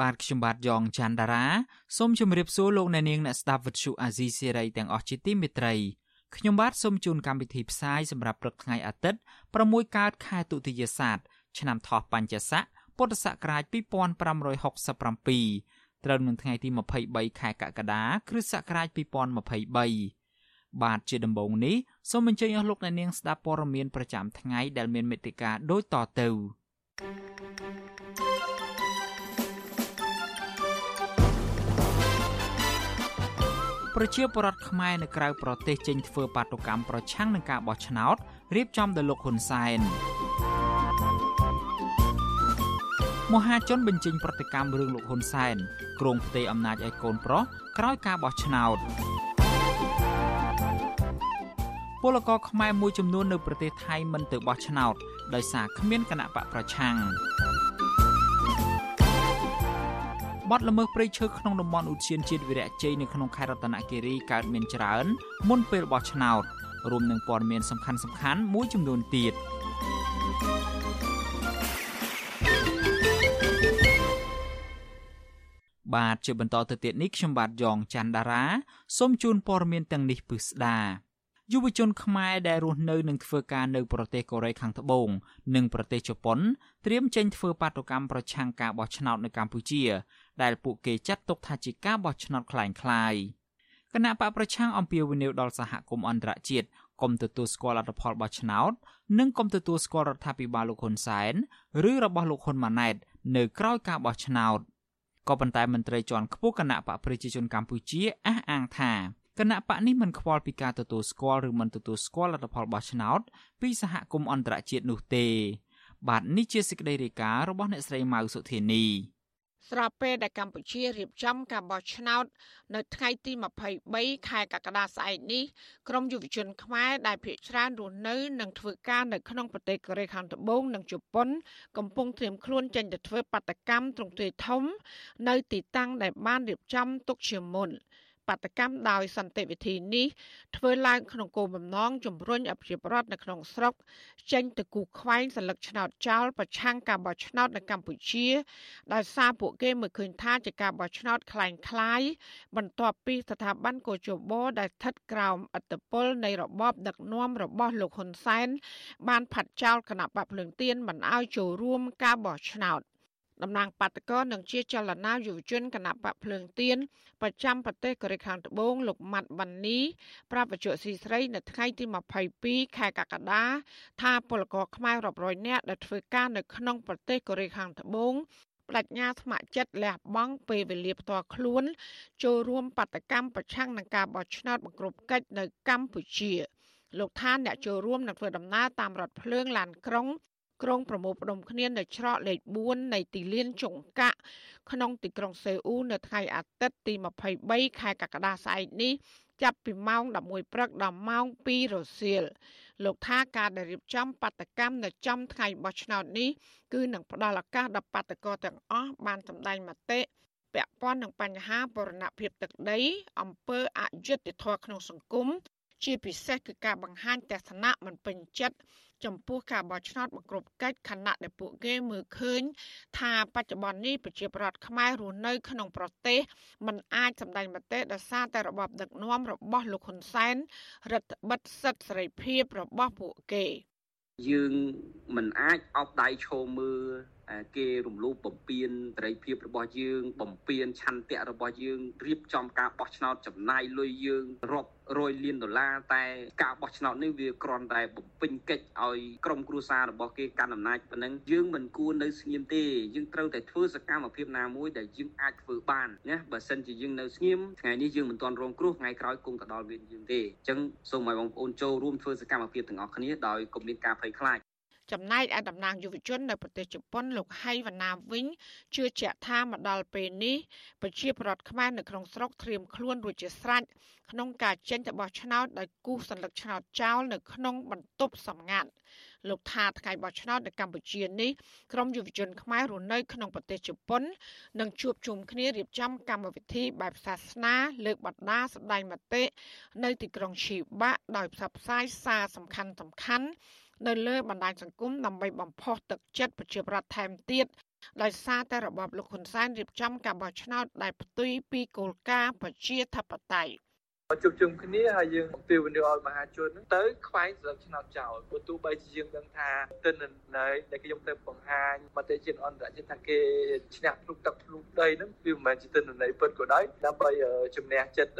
បាទខ្ញុំបាទយ៉ងច័ន្ទដារាសូមជម្រាបសួរលោកអ្នកនាងអ្នកស្ដាប់វិទ្យុអាស៊ីសេរីទាំងអស់ជាទីមេត្រីខ្ញុំបាទសូមជូនកម្មវិធីផ្សាយសម្រាប់ព្រឹកថ្ងៃអាទិត្យ6កើតខែទុតិយស័កឆ្នាំថោះបัญចស័កពុទ្ធសករាជ2567ត្រូវនឹងថ្ងៃទី23ខែកក្កដាគ្រិស្តសករាជ2023បាទជាដំបូងនេះសូមអញ្ជើញអស់លោកអ្នកនាងស្ដាប់ព័ត៌មានប្រចាំថ្ងៃដែលមានមេត្តាដូចតទៅ thank you ប្រជាពលរដ្ឋខ្មែរនៅក្រៅប្រទេសចេញធ្វើបាតុកម្មប្រឆាំងនឹងការបោះឆ្នោតរៀបចំដោយលោកហ៊ុនសែនមហាជនបញ្ចេញប្រតិកម្មរឿងលោកហ៊ុនសែនគ្រងផ្ទេរអំណាចឲ្យកូនប្រុសក្រោយការបោះឆ្នោតពលករខ្មែរមួយចំនួននៅប្រទេសថៃមិនទៅបោះឆ្នោតដោយសារគ្មានគណៈបកប្រឆាំង បទល្មើសព្រៃឈើក្នុងតំបន់ឧទ្យានជាតិវីរៈជ័យនៅក្នុងខេត្តរតនគិរីកើតមានច្រើនមុនពេលបោះឆ្នោតរួមនឹងព័ត៌មានសំខាន់សំខាន់មួយចំនួនទៀតបាទជាបន្តទៅទៀតនេះខ្ញុំបាទយ៉ងច័ន្ទដារាសូមជូនព័ត៌មានទាំងនេះពិស្ដាយុវជនខ្មែរដែលរស់នៅនិងធ្វើការនៅប្រទេសកូរ៉េខាងត្បូងនិងប្រទេសជប៉ុនត្រៀមចេញធ្វើបាតុកម្មប្រឆាំងការបោះឆ្នោតនៅកម្ពុជា ដែលពួកគេចាត់ទុកថាជាការបោះឆ្នោតคล้ายคล้ายគណៈបកប្រឆាំងអំពាវនាវដល់សហគមន៍អន្តរជាតិកុំទទួលស្គាល់លទ្ធផលបោះឆ្នោតនិងកុំទទួលស្គាល់រដ្ឋាភិបាលលោកហ៊ុនសែនឬរបស់លោកហ៊ុនម៉ាណែតនៅក្រៅការបោះឆ្នោតក៏ប៉ុន្តែមន្ត្រីជាន់ខ្ពស់គណៈបកប្រជាជនកម្ពុជាអះអាងថាគណៈបកនេះមិនខ្វល់ពីការទទួលស្គាល់ឬមិនទទួលស្គាល់លទ្ធផលបោះឆ្នោតពីសហគមន៍អន្តរជាតិនោះទេ បាទនេះជាសេចក្តីរាយការណ៍របស់អ្នកស្រីម៉ៅសុធានី ស្របពេលដែលកម្ពុជារៀបចំការបោះឆ្នោត នៅថ្ងៃទី23ខែកក្កដាស្អែកនេះក្រមយុវជនខ្មែរដែលភ័យច្រើនរស់នៅនិងធ្វើការនៅក្នុងប្រទេសកូរ៉េខាងត្បូងនិងជប៉ុន កំពុងត្រៀមខ្លួនចេញទៅធ្វើបាតកម្មទ្រង់ទ្រាយធំ នៅទីតាំងដែលបានរៀបចំទុកជាមុន បាតកម្មដោយសន្តិវិធីនេះធ្វើឡើងក្នុងគោលបំណងជំរុញអភិបរដ្ឋនៅក្នុងស្រុកចេញទៅគូខ្វែងសัญลักษณ์ឆ្នោតចោលប្រឆាំងការបោះឆ្នោតនៅកម្ពុជាដោយសារពួកគេមើលឃើញថាជាការបោះឆ្នោតคล้ายคล้ายបន្ទាប់ពីស្ថាប័នកោជបដែលស្ថិតក្រោមអធិបតេយ្យនៃរបបដឹកនាំរបស់លោកហ៊ុនសែនបានផាត់ចោលគណៈបកភ្លើងទៀនមិនអោយចូលរួមការបោះឆ្នោត តំណាងបាតកោនិងជាចលនាយុវជនគណៈបកភ្លើងទៀនប្រចាំប្រទេសកូរ៉េខាងត្បូងលោកម៉ាត់វ៉ានីប្រាប់បច្ចុប្បន្នស៊ីស្រីនៅថ្ងៃទី22ខែកក្កដាថាពលករខ្មែររាប់រយនាក់ដែលធ្វើការនៅក្នុងប្រទេសកូរ៉េខាងត្បូងបដិញ្ញាស្ម័គ្រចិត្តលះបង់ពេលវេលាផ្ទាល់ខ្លួន ចូលរួមបដកម្មប្រឆាំងនឹងការបោះឆ្នោតបង្ក្រប់កិច្ចនៅកម្ពុជាលោកថាអ្នកចូលរួមនឹងធ្វើដំណើរតាមរថភ្លើងឡានក្រុង ក្រុងប្រមូលផ្ដុំគ្នានៅច្រកលេខ4នៃទីលានចុងកាក់ក្នុងទីក្រុងសេអ៊ូនៅថ្ងៃអាទិត្យទី23ខែកក្កដាស្អែកនេះចាប់ពីម៉ោង11ព្រឹកដល់ម៉ោង2រសៀលលោកថាការដែលរៀបចំបដកម្មនៅចំថ្ងៃបោះឆ្នោតនេះគឺនឹងផ្ដល់ឱកាសដល់បដករទាំងអស់បានសម្ដែងមតិពាក់ព័ន្ធនឹងបញ្ហាបរណភាពទឹកដីអំពើអយុត្តិធម៌ក្នុងសង្គមជាពិសេសគឺការបង្ហាញទស្សនៈមិនពេញចិត្ត ចំពោះការបោះឆ្នោតបង្ក្រប់កិច្ចខណៈដែលពួកគេមើលឃើញ ថាបច្ចុប្បន្ននេះប្រជាពលរដ្ឋខ្មែររស់នៅ ក្នុងប្រទេសมันអាចសម្ដែងមតិដោយសារតែរបបដឹកនាំរបស់លោកហ៊ុនសែនរដ្ឋបិទសិទ្ធិសេរីភាពរបស់ពួកគេយើងមិនអាចអោបដៃឈោមើលគេរំលោភបំពានសេរីភាពរបស់យើងបំពានឆន្ទៈរបស់យើងរៀបចំការបោះឆ្នោតចំណាយលុយយើងរាប់រយលានដុល្លារតែការបោះឆ្នោតនេះវាគ្រាន់តែបំពេញកិច្ចឲ្យក្រុមគ្រួសាររបស់គេកាន់អំណាចប៉ុណ្ណឹងយើងមិនគួរនៅស្ងៀមទេយើងត្រូវតែធ្វើសកម្មភាពណាមួយដែលយើងអាចធ្វើបានណាបើសិនជាយើងនៅស្ងៀមថ្ងៃនេះយើងមិនទាន់រងគ្រោះថ្ងៃក្រោយគង់ទៅដល់វិញយើងទេអញ្ចឹងសូមឲ្យបងប្អូនចូលរួមធ្វើសកម្មភាពទាំងអស់គ្នាដោយកុំមានការភ័យខ្លាច ចំណែកឯតំណាងយុវជននៅប្រទេសជប៉ុនលោកហៃវណ្ណាវិញជឿជាក់ថាមកដល់ពេលនេះប្រជាពលរដ្ឋខ្មែរនៅក្នុងស្រុកត្រៀមខ្លួនរួចជាស្រេចក្នុងការចេញទៅបោះឆ្នោតដោយគូសសញ្ញាឆ្នោតចោលនៅក្នុងបន្ទប់សម្ងាត់លោកថាថ្ងៃបោះឆ្នោតនៅកម្ពុជានេះក្រមយុវជនខ្មែររស់នៅក្នុងប្រទេសជប៉ុននឹងជួបជុំគ្នារៀបចំកម្មវិធីបែបសាសនា លើកបដាសម្ដែងមតិនៅទីក្រុងឈីបាដោយផ្សព្វផ្សាយសារសំខាន់សំខាន់ នៅលើបណ្ដាញសង្គមដើម្បីបំផុសទឹកចិត្តប្រជាប្រដ្ឋថែមទៀតដោយសារតែរបបលោកហ៊ុនសែនរៀបចំការបោះឆ្នោតដែលផ្ទុយពីគោលការណ៍ប្រជាធិបតេយ្យជួបជុំគ្នាហើយយើងអំពាវនាវឲ្យមហាជនទៅខ្វែងស្លឹកឆ្នោតចោលព្រោះទោះបីជាយើងដឹងថាទិន្នន័យដែលខ្ញុំទៅបង្ហាញមតិជាតិអន្តរជាតិថាគេឈ្នះភ្លុកទឹកភ្លុកដីហ្នឹងវាមិនមែនជាទិន្នន័យពិតក៏ដោយដើម្បីជំនះចិត្ត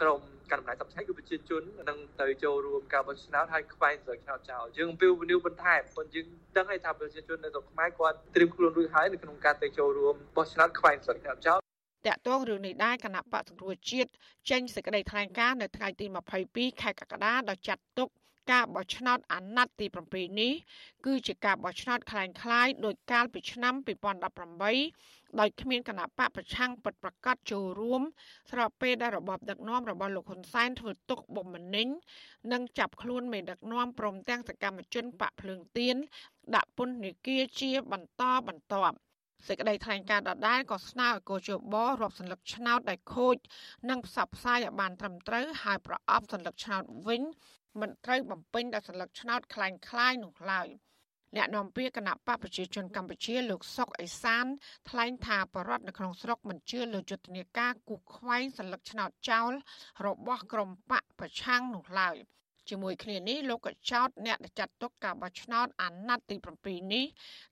ក្រុម កាន់អំណាចសព្វថ្ងៃគឺប្រជាជននឹងទៅចូលរួមការបោះឆ្នោតហើយខ្វែងស្លឹកឆ្នោតចោលយើងអំពាវនាវបន្ថែមប៉ុន្តែយើងដឹងហើយថាប្រជាជននៅស្រុកខ្មែរគាត់ត្រៀមខ្លួនរួចហើយនៅក្នុងការទៅចូលរួមបោះឆ្នោតខ្វែងស្លឹកឆ្នោតចោលតកតងរឿងនេះដែរគណៈបកសង្គ្រោះជាតិចេញសេចក្តីថ្លែងការណ៍នៅថ្ងៃទី22ខែកក្កដាដោយចាត់ទុក ការបោះឆ្នោតអាណត្តិទី7នេះគឺជាការបោះឆ្នោតคล้ายៗដោយកាលពីឆ្នាំ2018ដោយគ្មានគណៈបកប្រឆាំងពិតប្រកបចូលរួម ស្របពេលដែលរបបដឹកនាំរបស់លោកហ៊ុនសែនធ្វើទុកបុកម្នេញនិងចាប់ខ្លួនមេដឹកនាំព្រមទាំងសកម្មជនបកភ្លើងទៀនដាក់ពន្ធនាគារជាបន្តបន្ទាប់សេចក្តីថ្លែងការណ៍ដដែលក៏ស្នើឲ្យកោជបរាប់សន្លឹកឆ្នោតដែលខូចនិងផ្សព្វផ្សាយឲ្យបានត្រឹមត្រូវហើយប្រអប់សន្លឹកឆ្នោតវិញ មិនត្រូវបំពេញដោយសន្លឹកឆ្នោតคล้ายៗនោះឡើយអ្នកនាំពាក្យគណៈបកប្រជាជនកម្ពុជាលោកសុកអេសានថ្លែងថាបរដ្ឋនៅក្នុងស្រុកមិនជឿលើយុទ្ធនាការគូសខ្វែងសន្លឹកឆ្នោតចោលរបស់ក្រុមបកប្រឆាំងនោះឡើយ។ជាមួយគ្នានេះលោកក៏ចោទអ្នកដែលចាត់ទុកការបោះឆ្នោតអាណត្តិទី7នេះ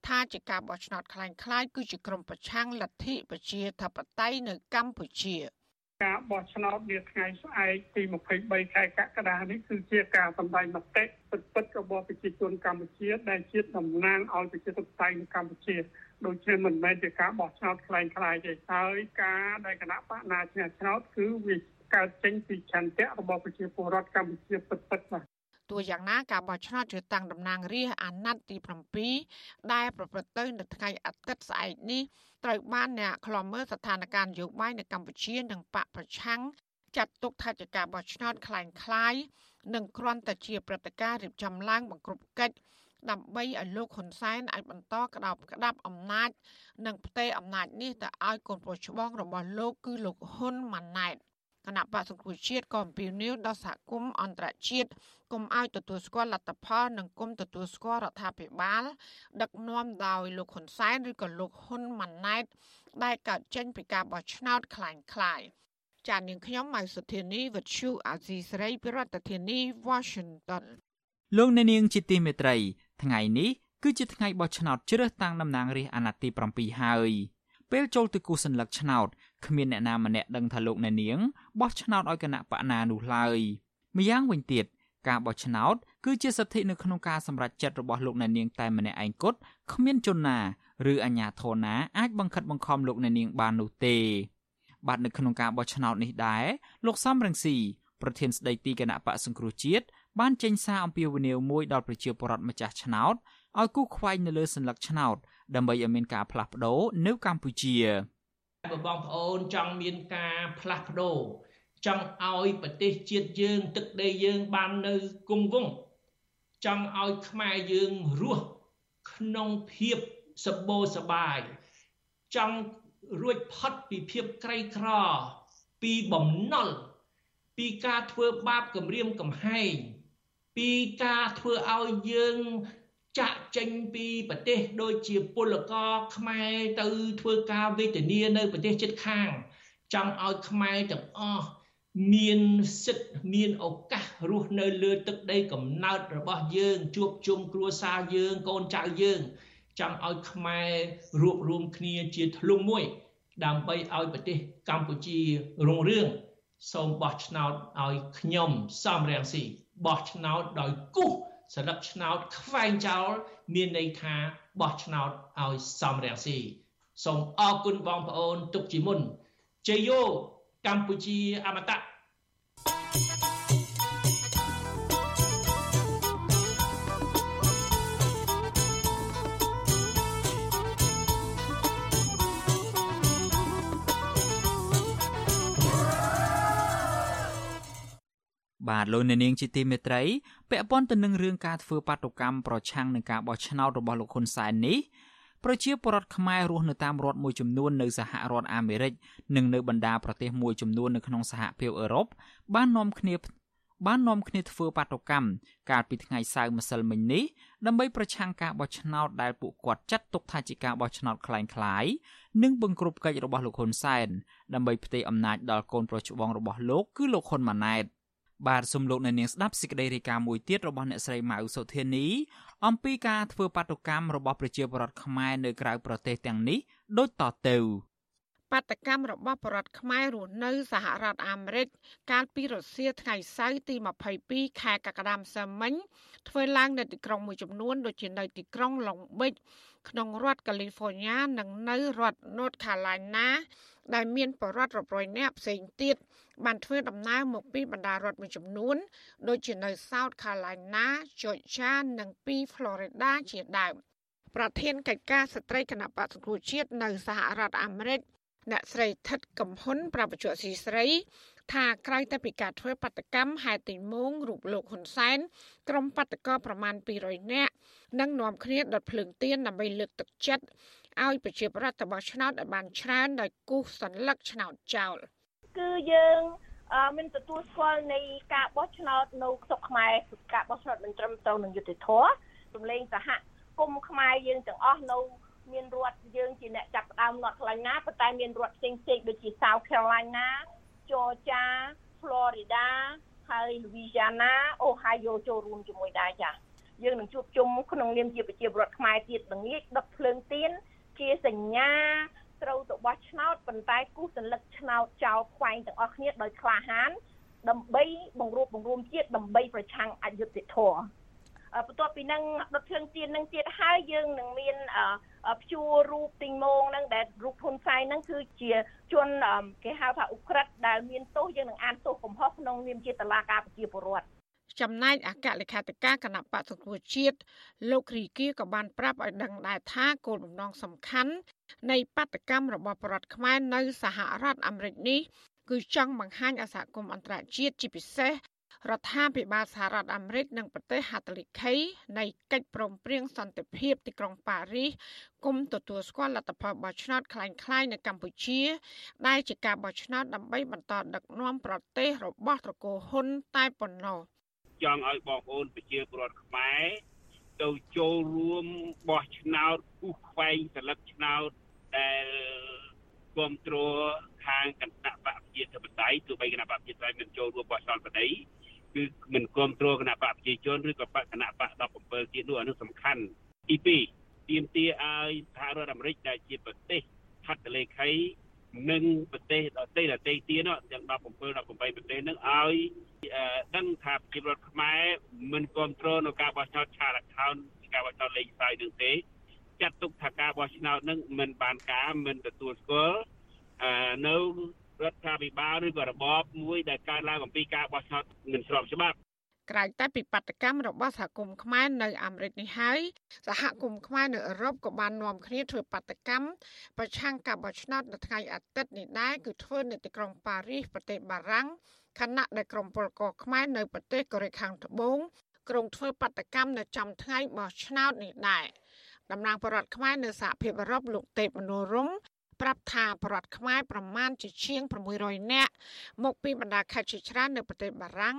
ថាជាការបោះឆ្នោតคล้ายៗគឺជាក្រុមប្រឆាំងលទ្ធិប្រជាធិបតេយ្យនៅកម្ពុជា ការបោះឆ្នោតនាថ្ងៃស្អែកទី23ខែកក្កដានេះគឺជាការសម្ដែងមតិពិតពិតរបស់ប្រជាជនកម្ពុជា ដែលជាតំណាងឲ្យប្រជាធិបតេយ្យនៅកម្ពុជាដូច្នេះមិនមែនជាការបោះឆ្នោតคล้ายៗទេហើយការដែលគណៈបកណាឈ្នះឆ្នោតគឺវាកើតចេញពីឆន្ទៈរបស់ប្រជាពលរដ្ឋកម្ពុជាពិតៗបាទ ទោះយ៉ាងណាការបោះឆ្នោតជ្រើសតាំងតំណាងរាស្ត្រអាណត្តិទី7ដែលប្រព្រឹត្តទៅនៅថ្ងៃអាទិត្យស្អែកនេះត្រូវបានអ្នកខ្លំមើលស្ថានភាពនយោបាយនៅកម្ពុជានិងបកប្រឆាំងចាត់ទុកថាជាការបោះឆ្នោតคล้ายៗនិងគ្រាន់តែជាព្រឹត្តិការណ៍រៀបចំឡើងបង្ក្រប់កិច្ចដើម្បីឲ្យលោកហ៊ុនសែនអាចបន្តក្តោបក្តាប់អំណាចនិងផ្ទេរអំណាចនេះទៅឲ្យកូនប្រុសច្បងរបស់លោកគឺលោកហ៊ុនម៉ាណែត គណៈបកសង្គ្រោះជាតិក៏អំពាវនាវដល់សហគមន៍អន្តរជាតិគុំឲ្យទទួលស្គាល់លទ្ធផលនិងគុំទទួលស្គាល់រដ្ឋាភិបាល ដឹកនាំដោយលោកហ៊ុនសែនឬក៏លោកហ៊ុនម៉ាណែតដែលកើតចេញពីការបោះឆ្នោតคล้ายៗចាននាងខ្ញុំម៉ៃសុធានីវិទ្យុអាស៊ីសេរីប្រធានាធិបតី Washington លោកអ្នកនាងជាទីមេត្រី ថ្ងៃនេះគឺជាថ្ងៃបោះឆ្នោតជ្រើសតាំងតំណាងរាស្ត្រអាណត្តិទី7ហើយពេលចូលទៅគូសញ្ញលឹកឆ្នោត គ្មានអ្នកណាម្នាក់ដឹងថាលោកអ្នកនាងបោះឆ្នោតឲ្យគណៈបកណានោះឡើយម្យ៉ាងវិញទៀតការបោះឆ្នោតគឺជាសិទ្ធិនៅក្នុងការសម្រេចចិត្តរបស់លោកអ្នកនាងតែម្នាក់ឯងគត់គ្មានជនណាឬអាជ្ញាធរណាអាចបង្ខិតបង្ខំលោកអ្នកនាងបាននោះទេបាទនៅក្នុងការបោះឆ្នោតនេះដែរលោកសំរងស៊ីប្រធានស្ដីទីគណៈបកសង្គ្រោះជាតិបានចេញសារអំពាវនាវមួយដល់ប្រជាពលរដ្ឋម្ចាស់ឆ្នោតឲ្យគូខ្វែងនៅលើសញ្ញាឆ្នោតដើម្បីឲ្យមានការផ្លាស់ប្ដូរនៅកម្ពុជា។ បងប្អូនចង់មានការផ្លាស់ប្ដូរចង់ឲ្យប្រទេសជាតិយើង ទឹកដីយើងបាននៅគង់វង្សចង់ឲ្យខ្មែរយើងរស់ក្នុងភាពសម្បូរសបាយចង់រួចផុតពីភាពក្រីក្រ ពីបំណុលពីការធ្វើបាបគំរាមកំហែងពីការធ្វើឲ្យយើង ចាក់ចេញពីប្រទេសដូចជាពលករខ្មែរទៅធ្វើការវេទនានៅប្រទេសជិតខាង ចង់ឲ្យខ្មែរទាំងអស់មានសិទ្ធិមានឱកាសរស់នៅលើទឹកដីកំណើតរបស់យើង ជួបជុំគ្រួសារយើងកូនចៅយើង ចង់ឲ្យខ្មែររួបរวมគ្នាជាធ្លុងមួយ ដើម្បីឲ្យប្រទេសកម្ពុជារុងរឿងសូមបោះឆ្នោតឲ្យខ្ញុំសំរងស៊ីបោះឆ្នោតដោយគូស សន្លឹកឆ្នោតខ្វែងចោលមានន័យថាបោះឆ្នោតឲ្យសំរងស៊ីសូមអរគុណបងប្អូនទុកជាមុនជ័យយោកម្ពុជាអមតៈ បាទលោកអ្នកនាងជាទីមេត្រីពាក់ព័ន្ធទៅនឹងរឿងការធ្វើបាតុកម្មប្រឆាំងនឹងការបោះឆ្នោតរបស់លោកហ៊ុនសែននេះប្រជាពលរដ្ឋខ្មែររស់នៅតាមរដ្ឋមួយចំនួននៅសហរដ្ឋអាមេរិកនិងនៅបណ្ដាប្រទេសមួយចំនួននៅក្នុងសហភាពអឺរ៉ុបបាននាំគ្នាបាននាំគ្នាធ្វើបាតុកម្មកាលពីថ្ងៃសៅរ៍ម្សិលមិញនេះដើម្បីប្រឆាំងការបោះឆ្នោតដែលពួកគាត់ចាត់ទុកថាជាការបោះឆ្នោតคล้ายៗនិងបង្ក្រប់កិច្ចរបស់លោកហ៊ុនសែនដើម្បីផ្ទេរអំណាចដល់កូនប្រុសច្បងរបស់លោកគឺលោកហ៊ុនម៉ាណែត។ បាទសូមលោកអ្នកនាងស្ដាប់សេចក្តីរាយការណ៍មួយទៀតរបស់អ្នកស្រីម៉ៅសុធានីអំពីការធ្វើបាតុកម្មរបស់ប្រជាពលរដ្ឋខ្មែរនៅក្រៅប្រទេសទាំងនេះដូចតទៅបាតកម្មរបស់បរដ្ឋខ្មែររស់នៅសហរដ្ឋអាមេរិកកាលពីរសៀលថ្ងៃសៅរ៍ទី22ខែកក្កដាម្សិលមិញធ្វើឡើងនៅទីក្រុងមួយចំនួនដូចជានៅទីក្រុង Long Beach ក្នុងរដ្ឋ California និងនៅរដ្ឋ North Carolina ដែលមានបរដ្ឋរាប់រយនាក់ផ្សេងទៀតបានធ្វើដំណើរមកពីបណ្ដារដ្ឋមួយចំនួន ដូចជានៅ South Carolina, Georgia និងពី Florida ជាដើមប្រធានកិច្ចការស្ត្រីគណៈបក្សសង្គ្រោះជាតិនៅសហរដ្ឋអាមេរិកអ្នកស្រីថិតកំហ៊ុនប្រពន្ធស៊ីស្រី ថាក្រៅតែពីការធ្វើបដកម្មហែទីមងរូបលោកហ៊ុនសែនក្រុមបដកប្រមាណ200នាក់នឹងនាំគ្នាដុតភ្លើងទៀនដើម្បីលើកទឹកចិត្តឲ្យប្រជាប្រដ្ឋរបស់ឆ្នោតឲ្យបានច្រើនដោយគូសសញ្ញាឆ្នោតចោលគឺយើងមានទទួលស្គាល់នៃការបោះឆ្នោតនៅស្រុកខ្មែរការបោះឆ្នោតមិនត្រឹមត្រូវនឹងយុត្តិធម៌រំលែងសហគមន៍ខ្មែរយើងទាំងអស់នៅមានរដ្ឋយើងជាអ្នកចាប់ផ្ដើមរដ្ឋខ្លាញ់ណាប៉ុន្តែមានរដ្ឋផ្សេងផ្សេងដូចជា South Carolina, Georgia, Florida ហើយ Louisiana, Ohio ចូលរួមជាមួយដែរចា៎យើងនឹងជួបជុំក្នុងនាមជាប្រជាពលរដ្ឋខ្មែរទៀតល្ងាចដឹកភ្លើងទៀនជាសញ្ញាត្រូវទៅបោះឆ្នោតប៉ុន្តែគូសសន្លឹកឆ្នោតចោលខ្វែងទាំងអស់គ្នាដោយក្លាហានដើម្បីបង្រួបបង្រួមជាតិដើម្បីប្រឆាំងអយុត្តិធម៌ បន្ទាប់ពីនឹងដុតភ្លើងទៀននឹងទៀតហើយយើងនឹងមានព្យួររូបទីងមងនឹងដែលរូបហ៊ុនសែននឹងគឺជាជនគេហៅថាអ ுக ្រិតដែលមានទោសយើងនឹងអានទោសកំហុសក្នុងនាមជាតឡាការប្រជាពលរដ្ឋចំណែកអគ្គលេខាធិការគណៈបក្សសង្គ្រោះជាតិលោករីគីក៏បានប្រាប់ឲ្យដឹងដែរថាគោលបំណងសំខាន់នៃបដកម្មរបស់ប្រដ្ឋខ្មែរនៅសហរដ្ឋអាមេរិកនេះគឺចង់បង្ហាញឲ្យសហគមន៍អន្តរជាតិជាពិសេស រដ្ឋាភិបាលសហរដ្ឋអាមេរិកនិងប្រទេសហត្ថលេខីនៃកិច្ចព្រមព្រៀងសន្តិភាពទីក្រុងប៉ារីសគុំទទួលស្គាល់លទ្ធផលបោះឆ្នោតคล้ายៗនៅកម្ពុជា ដែលជាការបោះឆ្នោតដើម្បីបន្តដឹកនាំប្រទេសរបស់ត្រកូលហ៊ុនតែប៉ុណ្ណោះចង់ឲ្យបងប្អូនប្រជាពលរដ្ឋខ្មែរទៅចូលរួមបោះឆ្នោតគូសខ្វែងសិលឹកឆ្នោតដែលគ្រប់គ្រងខាងគណៈបកប្រជាធិបតេយ្យទោះបីគណៈបកប្រជាធិបតេយ្យមិនចូលរួមបោះឆ្នោតក្តី គឺមិនគ្រប់គ្រងគណៈបកប្រជាជនឬក៏បកគណៈបក17ទៀតនោះអានោះសំខាន់ទី2ទាមទារឲ្យសហរដ្ឋអាមេរិកដែលជាប្រទេសហត្ថលេខីនិងប្រទេសដទៃដទៃទៀតទាំង17 18ប្រទេសនឹងឲ្យដឹងថាប្រជាពលរដ្ឋខ្មែរមិនគ្រប់គ្រងនៅការបោះឆ្នោតឆារ account ការបោះឆ្នោតលេខផ្សាយនឹងទេចាត់ទុកថាការបោះឆ្នោតនឹងមិនបានការមិនទទួលស្គាល់នៅ រដ្ឋាភិបាលឬក៏របបមួយដែលកើតឡើងអំពីការបោះឆ្នោតមិនស្របច្បាប់ក្រៅតែពីបដកម្មរបស់សហគមន៍ខ្មែរនៅអាមេរិកនេះហើយសហគមន៍ខ្មែរនៅអឺរ៉ុបក៏បាននាំគ្នាធ្វើបដកម្មប្រឆាំងការបោះឆ្នោតនៅថ្ងៃអាទិត្យនេះដែរគឺធ្វើនៅទីក្រុងប៉ារីសប្រទេសបារាំងខណៈដែលក្រុមពលករខ្មែរនៅប្រទេសកូរ៉េខាងត្បូងក្រុងធ្វើបដកម្មនៅចំថ្ងៃបោះឆ្នោតនេះដែរតំណាងបរដ្ឋខ្មែរនៅសហភាពអឺរ៉ុបលោកទេពមនោរម ប្រាប់ថាបរដ្ឋខ្មែរប្រមាណជាជាង600នាក់មកពីបណ្ដាខេត្តជាច្រើននៅប្រទេសបារាំង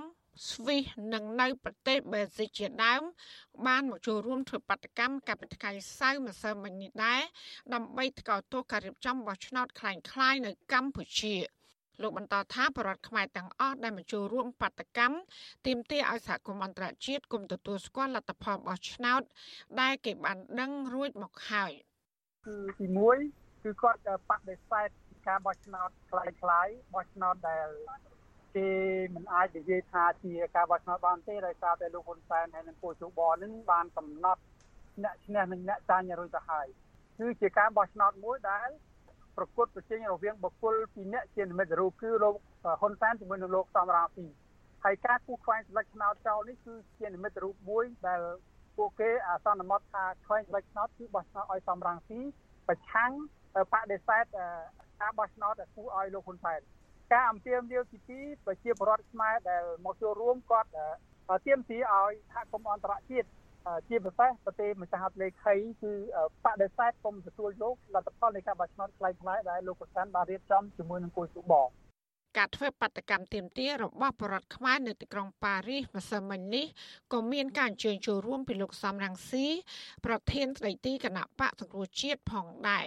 ស្វីសនិងនៅប្រទេសបែលហ្សិកជាដើមបានមកចូលរួមធ្វើបដកម្មកាលពីថ្ងៃសៅរ៍ម្សិលមិញនេះដែរដើម្បីថ្កោលទោសការរៀបចំបោះឆ្នោតคล้ายៗនៅកម្ពុជាលោកបន្តថាបរដ្ឋខ្មែរទាំងអស់ដែលមកចូលរួមបដកម្មទាមទារឲ្យសហគមន៍អន្តរជាតិគុំទទួលស្គាល់លទ្ធផលបោះឆ្នោតដែលគេបានដឹងរួចមកហើយគឺទី1 គឺគាត់បដិសេធការបោះឆ្នោតคล้ายៗបោះឆ្នោតដែលគេមិនអាចនិយាយថាជាការបោះឆ្នោតបានទេដោយសារតែលោកហ៊ុនសែនហើយនិងពលជបនឹងបានកំណត់អ្នកឈ្នះនិងអ្នកចាញ់រួចទៅហើយគឺជាការបោះឆ្នោតមួយដែលប្រកួតប្រជែងរវាងបុគ្គលពីរនាក់ជានិមិត្តរូបគឺលោកហ៊ុនសែនជាមួយនឹងលោកសំរងស៊ីហើយការគូខ្វែងស្លឹកឆ្នោតចោលនេះគឺជានិមិត្តរូបមួយដែលពួកគេអាសន្មត់ថាខ្វែងស្លឹកឆ្នោតគឺបោះឆ្នោតឲ្យសំរងស៊ីប្រឆាំង បដិសេធការបោះឆ្នោតដែលគូឲ្យលោកហ៊ុនសែនការអំពាវនាវទីពីប្រជាពលរដ្ឋខ្មែរដែលមកចូលរួមគាត់ទៀមទីឲ្យសហគមន៍អន្តរជាតិជាពិសេសប្រទេសម្ចាស់ហត្ថលេខីគឺបដិសេធគុំទទួលយកលទ្ធផលនៃការបោះឆ្នោតខ្លីៗដែលលោកប្រសានបានរៀបចំជាមួយនឹងគូសុបការធ្វើបដកម្មទៀមទារបស់បរដ្ឋខ្មែរនៅទីក្រុងប៉ារីសម្សិលមិញនេះក៏មានការអញ្ជើញចូលរួមពីលោកសំរងស៊ីប្រធានស្ដីទីគណៈបកសង្គ្រោះជាតិផងដែរ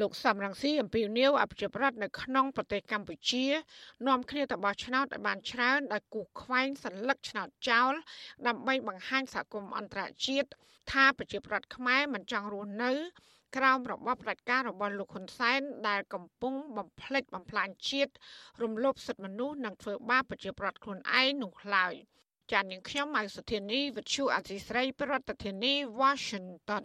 លោកសំរងស៊ីអំពីនីវអភិជាប្រដ្ឋនៅក្នុងប្រទេសកម្ពុជានាំគ្នាទៅបោះឆ្នោតឲ្យបានច្រើនដោយគូខ្វែងសัญลักษณ์ឆ្នោតចោលដើម្បីបង្ហាញសហគមន៍អន្តរជាតិថាប្រជាប្រដ្ឋខ្មែរមិនចង់រស់នៅក្រោមរបបផ្ដាច់ការរបស់លោកហ៊ុនសែនដែលកំពុងបំផ្លិចបំផ្លាញជាតិរំលោភសិទ្ធិមនុស្សនិងធ្វើបាបប្រជាប្រដ្ឋខ្លួនឯងនោះឡើយចាននាងខ្ញុំម៉ៅសុធានីវិទ្យុអសីស្រីប្រធានាធិបតី Washington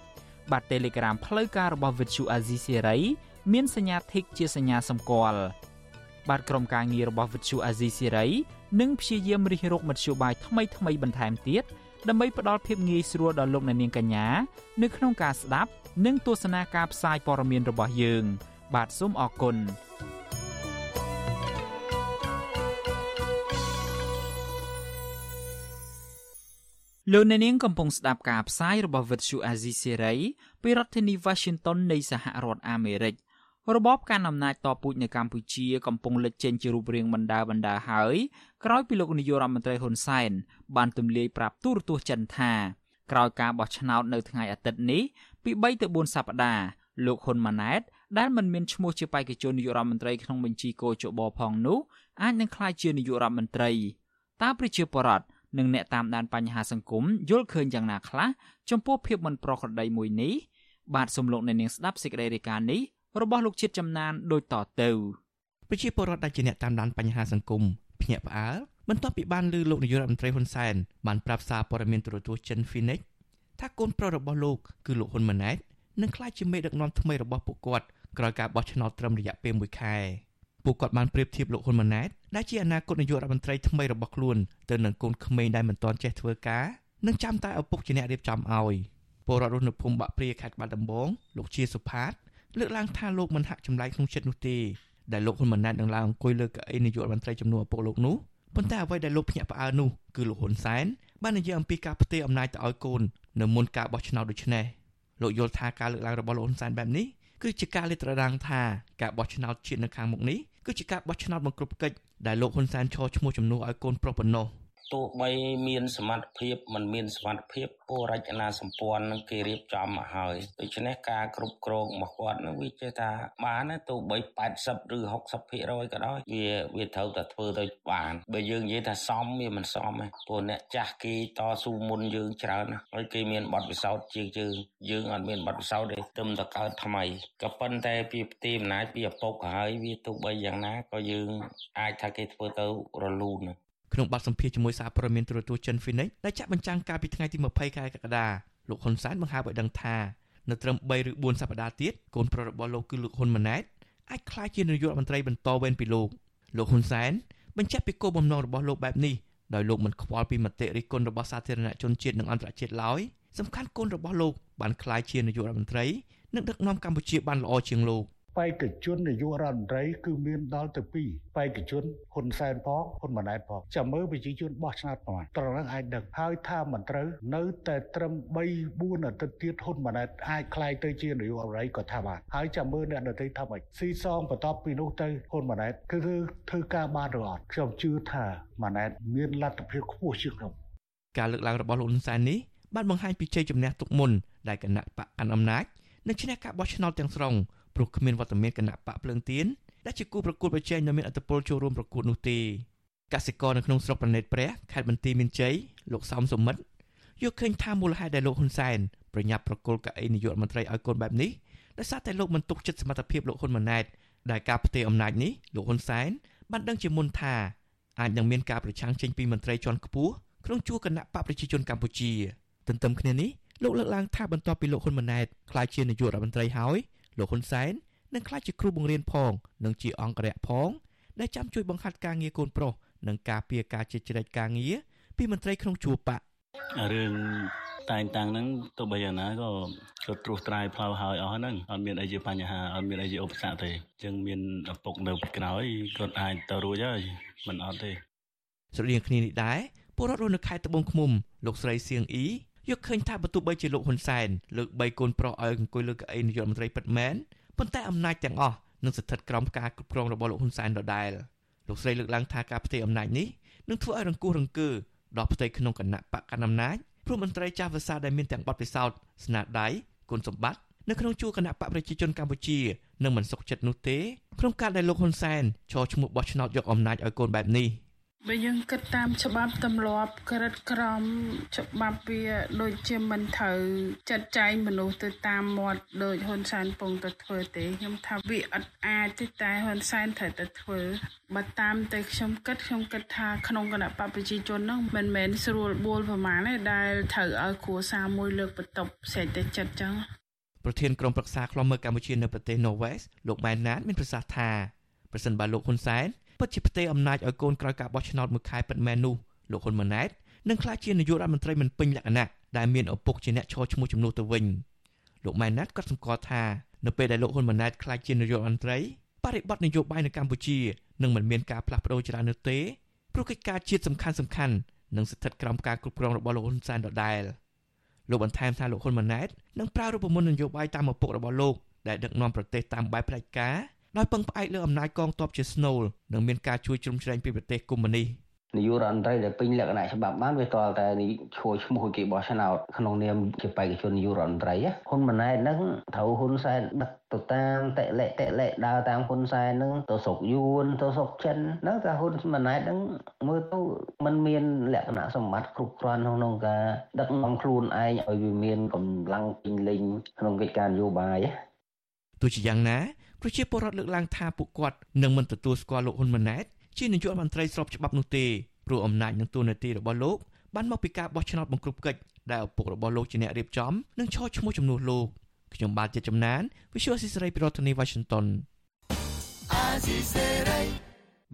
បាទ Telegram ផ្លូវការរបស់ Vuthu Azizi Siri មានសញ្ញា Tick ជាសញ្ញាសម្គាល់បាទក្រុមការងាររបស់ Vuthu Azizi Siri នឹងព្យាយាមរិះរកមធ្យោបាយថ្មីៗបន្ថែមទៀតដើម្បីផ្ដល់ភាពងាយស្រួលដល់លោកអ្នកនាងកញ្ញានៅក្នុងការស្ដាប់ និងទស្សនាការផ្សាយព័ត៌មានរបស់យើង បាទសូមអរគុណ លោកអ្នកនាងកំពុងស្ដាប់ការផ្សាយរបស់ Vuthu Azizi Serai ពីរដ្ឋធានី Washington នៃសហរដ្ឋអាមេរិករបបកាន់អំណាចតពូជនៅកម្ពុជាកំពុងលេចចេញជារូបរាងបណ្ដាបណ្ដាហើយក្រោយពីលោកនាយករដ្ឋមន្ត្រីហ៊ុនសែនបានទម្លាយប្រាប់ទូរទស្សន៍ចិនថាក្រោយការបោះឆ្នោតនៅថ្ងៃអាទិត្យនេះពី3ទៅ4សប្តាហ៍លោកហ៊ុនម៉ាណែតដែលមិនមានឈ្មោះជាបេក្ខជននាយករដ្ឋមន្ត្រីក្នុងបញ្ជីកោជបផងនោះអាចនឹងក្លាយជានាយករដ្ឋមន្ត្រីតើប្រជាពលរដ្ឋ និងអ្នកតាមដានបញ្ហាសង្គមយល់ឃើញយ៉ាងណាខ្លះចំពោះភាពមិនប្រក្រតីមួយនេះបាទសំលោកអ្នកនាងស្ដាប់សេចក្តីរាយការណ៍នេះរបស់លោកជាតិចំណានដូចតទៅប្រជាពលរដ្ឋដែលជាអ្នកតាមដានបញ្ហាសង្គមភ្ញាក់ផ្អើលបន្ទាប់ពីបានលើលោកនាយករដ្ឋមន្ត្រីហ៊ុនសែនបានប្រាប់សារព័ត៌មានទូរទស្សន៍ចិន Phoenix ថាកូនប្រុសរបស់លោកគឺលោកហ៊ុនម៉ាណែតនឹងក្លាយជាមេដឹកនាំថ្មីរបស់ពួកគាត់ក្រោយការបោះឆ្នោតត្រឹមរយៈពេល1ខែ ពួកគាត់បានប្រៀបធៀបលោកហ៊ុនម៉ាណែតដែលជាអនាគតនាយករដ្ឋមន្ត្រីថ្មីរបស់ខ្លួនទៅនឹងកូនក្មេងដែលមិនទាន់ចេះធ្វើការនិងចាំតែឪពុកជាអ្នករៀបចំឲ្យពលរដ្ឋរស់នៅភូមិបាក់ព្រាខេត្តបាត់ដំបងលោកជាសុផាតលើកឡើងថាលោកមិនហាក់ចម្លែកក្នុងចិត្តនោះទេដែលលោកហ៊ុនម៉ាណែតនឹងឡើងអង្គុយលើកៅអីនាយករដ្ឋមន្ត្រីចំនួនឪពុកលោកនោះប៉ុន្តែអ្វីដែលលោកភ្ញាក់ផ្អើលនោះគឺលោកហ៊ុនសែនបាននិយាយអំពីការផ្ទេរអំណាចទៅឲ្យកូននៅមុនការបោះឆ្នោតដូចនេះលោកយល់ថាការលើកឡើងរបស់លោកហ៊ុនសែនបែបនេះគឺជាការលាតត្រដាងថាការបោះឆ្នោតជាតិនៅខាងមុខនេះ គឺជាការបោះឆ្នោតបង្ក្រប់កិច្ចដែលលោកហ៊ុនសែនឈរឈ្មោះជំនួសឲ្យកូនប្រុសប៉ុណ្ណោះ ទោះបីមានសមត្ថភាពមិនមានសមត្ថភាពពរចនាសម្ព័ន្ធនឹងគេរៀបចំមកហើយដូច្នេះការគ្រប់គ្រងរបស់គាត់នឹងវាចេះថាបានទោះបី80ឬ60%ក៏ដោយវាវាត្រូវតែធ្វើទៅបានបើយើងនិយាយថាសមវាមិនសមទេព្រោះអ្នកចាស់គេតស៊ូមុនយើងច្រើនហើយគេមានបទពិសោធន៍ជាងយើងយើងអត់មានបទពិសោធន៍ទេទឹមតែកើតថ្មីក៏ប៉ុន្តែពីផ្ទីអំណាចពីឪពុកហើយវាទោះបីយ៉ាងណាក៏យើងអាចថាគេធ្វើទៅរលូន ក្នុងបទសម្ភាសន៍ជាមួយសារព័ត៌មានទូរទស្សន៍ចិន Phoenix ដែលចាក់បញ្ចាំងកាលពីថ្ងៃទី20ខែកក្កដាលោកហ៊ុនសែនបង្ហើបឲ្យដឹងថានៅត្រឹម3ឬ4សប្តាហ៍ទៀតកូនប្រុសរបស់លោកគឺលោកហ៊ុនម៉ាណែតអាចក្លាយជានាយករដ្ឋមន្ត្រីបន្តវេនពីលោកលោកហ៊ុនសែនបញ្ជាក់ពីគោលបំណងរបស់លោកបែបនេះដោយលោកមិនខ្វល់ពីមតិរិះគន់របស់សាធារណជនជាតិនិងអន្តរជាតិឡើយសំខាន់កូនរបស់លោកបានក្លាយជានាយករដ្ឋមន្ត្រីនិងដឹកនាំកម្ពុជាបានល្អជាងលោក។ បេក្ខជននាយករដ្ឋមន្ត្រីគឺមានដល់ទៅ2បេក្ខជនហ៊ុនសែនផងហ៊ុនម៉ាណែតផងចាំមើលប្រជាជនបោះឆ្នោតប្រហែលត្រង់ហ្នឹងអាចដឹងហើយថាមិនត្រូវនៅតែត្រឹម3 4អាទិត្យទៀតហ៊ុនម៉ាណែតអាចខ្លាយទៅជានាយករដ្ឋមន្ត្រីក៏ថាបានហើយចាំមើលអ្នកដទៃថាម៉េចស៊ីសងបន្ទាប់ពីនោះទៅហ៊ុនម៉ាណែតគឺធ្វើការបានឬអត់ខ្ញុំជឿថាម៉ាណែតមានលទ្ធភាពខ្ពស់ជាងខ្ញុំការលើកឡើងរបស់លោកហ៊ុនសែននេះបានបង្ហាញពីជ័យជំនះទុកមុនដែលគណៈបកអនអំណាចនឹងឈ្នះការបោះឆ្នោតទាំងស្រុង ព្រោះគ្មានវត្តមានគណៈបកភ្លើងទៀនដែលជាគូប្រកួតប្រជែងដ៏មានអធិបុលចូលរួមប្រកួតនោះទេកសិករនៅក្នុងស្រុកប្រណិតព្រះខេត្តបន្ទាយមានជ័យលោកសំសុមិត្តយកឃើញថាមូលហេតុដែលលោកហ៊ុនសែនប្រញាប់ប្រគល់កៅអីនាយករដ្ឋមន្ត្រីឲ្យកូនបែបនេះដោយសារតែលោកមិនទុកចិត្តសមត្ថភាពលោកហ៊ុនម៉ាណែតដែលការផ្ទេរអំណាចនេះលោកហ៊ុនសែនបានដឹងជាមុនថាអាចនឹងមានការប្រឆាំងចេញពីមន្ត្រីជាន់ខ្ពស់ក្នុងជួរគណៈបកប្រជាជនកម្ពុជា ទន្ទឹមគ្នានេះលោកលើកឡើងថាបន្ទាប់ពីលោកហ៊ុនម៉ាណែតក្លាយជានាយករដ្ឋមន្ត្រីហើយ លោកហ៊ុនសែននឹងក្លាយជាគ្រូបង្រៀនផងនិងជាអង្គរៈផងដែលចាំជួយបង្ហាត់ការងារកូនប្រុសនិងការពារការជិះជ្រែកការងារពីមន្ត្រីក្នុងជួរបករឿងតែងតាំងហ្នឹងទោះបីយ៉ាងណាក៏គាត់ត្រួសត្រាយផ្លូវហើយអស់ហ្នឹងអត់មានអីជាបញ្ហាអត់មានអីជាឧបសគ្គទេចឹងមានឪពុកនៅពីក្រោយគាត់អាចទៅរួចហើយមិនអត់ទេស្រដៀងគ្នានេះដែរពលរដ្ឋរស់នៅខេត្តត្បូងឃ្មុំលោកស្រីសៀងអ៊ី យកឃើញថាបើទោះបីជាលោកហ៊ុនសែនលើក3កូនប្រុសឲ្យអង្គុយលើកៅអីនាយករដ្ឋមន្ត្រីពិតមែនប៉ុន្តែអំណាចទាំងអស់នឹងស្ថិតក្រោមការគ្រប់គ្រងរបស់លោកហ៊ុនសែនដដែលលោកស្រីលើកឡើងថាការផ្ទេរអំណាចនេះនឹងធ្វើឲ្យរង្គោះរង្គើដល់ផ្ទៃក្នុងគណៈបកកណ្ដាលអំណាចព្រោះមន្ត្រីចាស់ភាសាដែលមានទាំងបទពិសោធន៍ស្នាដៃគុណសម្បត្តិនៅក្នុងជួរគណៈបកប្រជាជនកម្ពុជានឹងមិនសុខចិត្តនោះទេក្នុងការដែលលោកហ៊ុនសែនឈរឈ្មោះបោះឆ្នោតយកអំណាចឲ្យកូនបែបនេះ។ បើយើងគិតតាមច្បាប់ទម្លាប់ក្រិតក្រមច្បាប់វាដូចជាមិនត្រូវចាត់ចែងមនុស្សទៅតាមមាត់ដូចហ៊ុនសែនពងទៅធ្វើទេខ្ញុំថាវាអត់អាចទេតែហ៊ុនសែនត្រូវតែធ្វើបើតាមតែខ្ញុំគិតខ្ញុំគិតថាក្នុងគណៈបព្វជិជនហ្នឹងមិនមែនស្រួលបួលប្រមាណទេដែលត្រូវឲ្យគ្រួសារមួយលើកបន្ទប់សេចតែចិត្តចឹងប្រធានក្រុមប្រឹក្សាខ្លំមើលកម្ពុជានៅប្រទេស Norway លោកម៉ែនណាតមានប្រសាសន៍ថាប្រសិនបើលោកហ៊ុនសែន ពិតជាផ្ទេរអំណាចឲ្យកូនក្រោយការបោះឆ្នោតមួយខែពិតមែននោះលោកហ៊ុនម៉ាណែតនឹងក្លាយជានាយករដ្ឋមន្ត្រីមិនពេញលក្ខណៈដែលមានឪពុកជាអ្នកឈរឈ្មោះជំនួសទៅវិញលោកម៉ែនណាតក៏សម្គាល់ថានៅពេលដែលលោកហ៊ុនម៉ាណែតក្លាយជានាយករដ្ឋមន្ត្រីបរិបទនយោបាយនៅកម្ពុជានឹងមិនមានការផ្លាស់ប្ដូរច្រើននោះទេព្រោះកិច្ចការជាតិសំខាន់សំខាន់នឹងស្ថិតក្រោមការគ្រប់គ្រងរបស់លោកហ៊ុនសែនដដែលលោកបន្ថែមថាលោកហ៊ុនម៉ាណែតនឹងប្រើរូបមន្តនយោបាយតាមឪពុករបស់លោកដែលដឹកនាំប្រទេសតាមបែបផ្ដាច់ការ ដោយពឹងផ្អែកលើអំណាចកងទ័ពជាស្នូលនិងមានការជួយជ្រោមជ្រែងពីប្រទេសកុម្មុយនីសនាយករដ្ឋមន្ត្រីដែលពេញលក្ខណៈច្បាប់បានវាតលតែនេះឈួរឈ្មោះគេបោះឆ្នោតក្នុងនាមជាបេក្ខជននាយករដ្ឋមន្ត្រីហ៊ុនម៉ាណែតហ្នឹងត្រូវហ៊ុនសែនដឹកទៅតាមតេលេតេលេដើរតាមហ៊ុនសែនហ្នឹងទៅស្រុកយួនទៅស្រុកចិនហ្នឹងតែហ៊ុនម៉ាណែតហ្នឹងមើលទៅมันមានលក្ខណៈសម្បត្តិគ្រប់គ្រាន់ក្នុងការដឹកនាំខ្លួនឯងឲ្យវាមានកម្លាំងពេញលេញក្នុងកិច្ចការនយោបាយ ទោះជាយ៉ាងណាប្រជាពលរដ្ឋលើកឡើងថាពួកគាត់នឹងមិនទទួលស្គាល់លោកហ៊ុនម៉ាណែតជានាយករដ្ឋមន្ត្រីស្របច្បាប់នោះទេព្រោះអំណាចនិងទូនាទីរបស់លោកបានមកពីការបោះឆ្នោតបង្ក្រប់កិច្ចដែលឪពុករបស់លោកជាអ្នករៀបចំនិងឈរឈ្មោះជំនួសលោកខ្ញុំបាទជាចំណាន Visual Society ពីរដ្ឋធានី Washington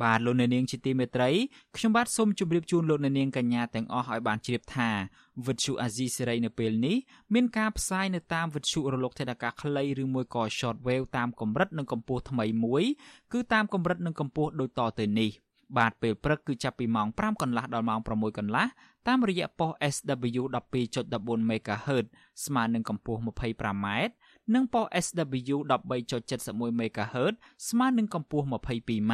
បាទលោកអ្នកនាងជាទីមេត្រីខ្ញុំបាទសូមជម្រាបជូនលោកអ្នកនាងកញ្ញាទាំងអស់ឲ្យបានជ្រាបថាវិទ្យុអាស៊ីសេរីនៅពេលនេះមានការផ្សាយនៅតាមវិទ្យុរលកថេដាកាខ្លីឬមួយក៏ short wave តាមកម្រិតនិងកម្ពស់ថ្មីមួយគឺតាមកម្រិតនិងកម្ពស់ដូចតទៅនេះបាទពេលព្រឹកគឺចាប់ពីម៉ោង5កន្លះដល់ម៉ោង6កន្លះតាមរយៈប៉ុស SW 12.14 MHz ស្មើនឹងកម្ពស់ 25m និងប៉ុស SW 13.71 MHz ស្មើនឹងកម្ពស់ 22m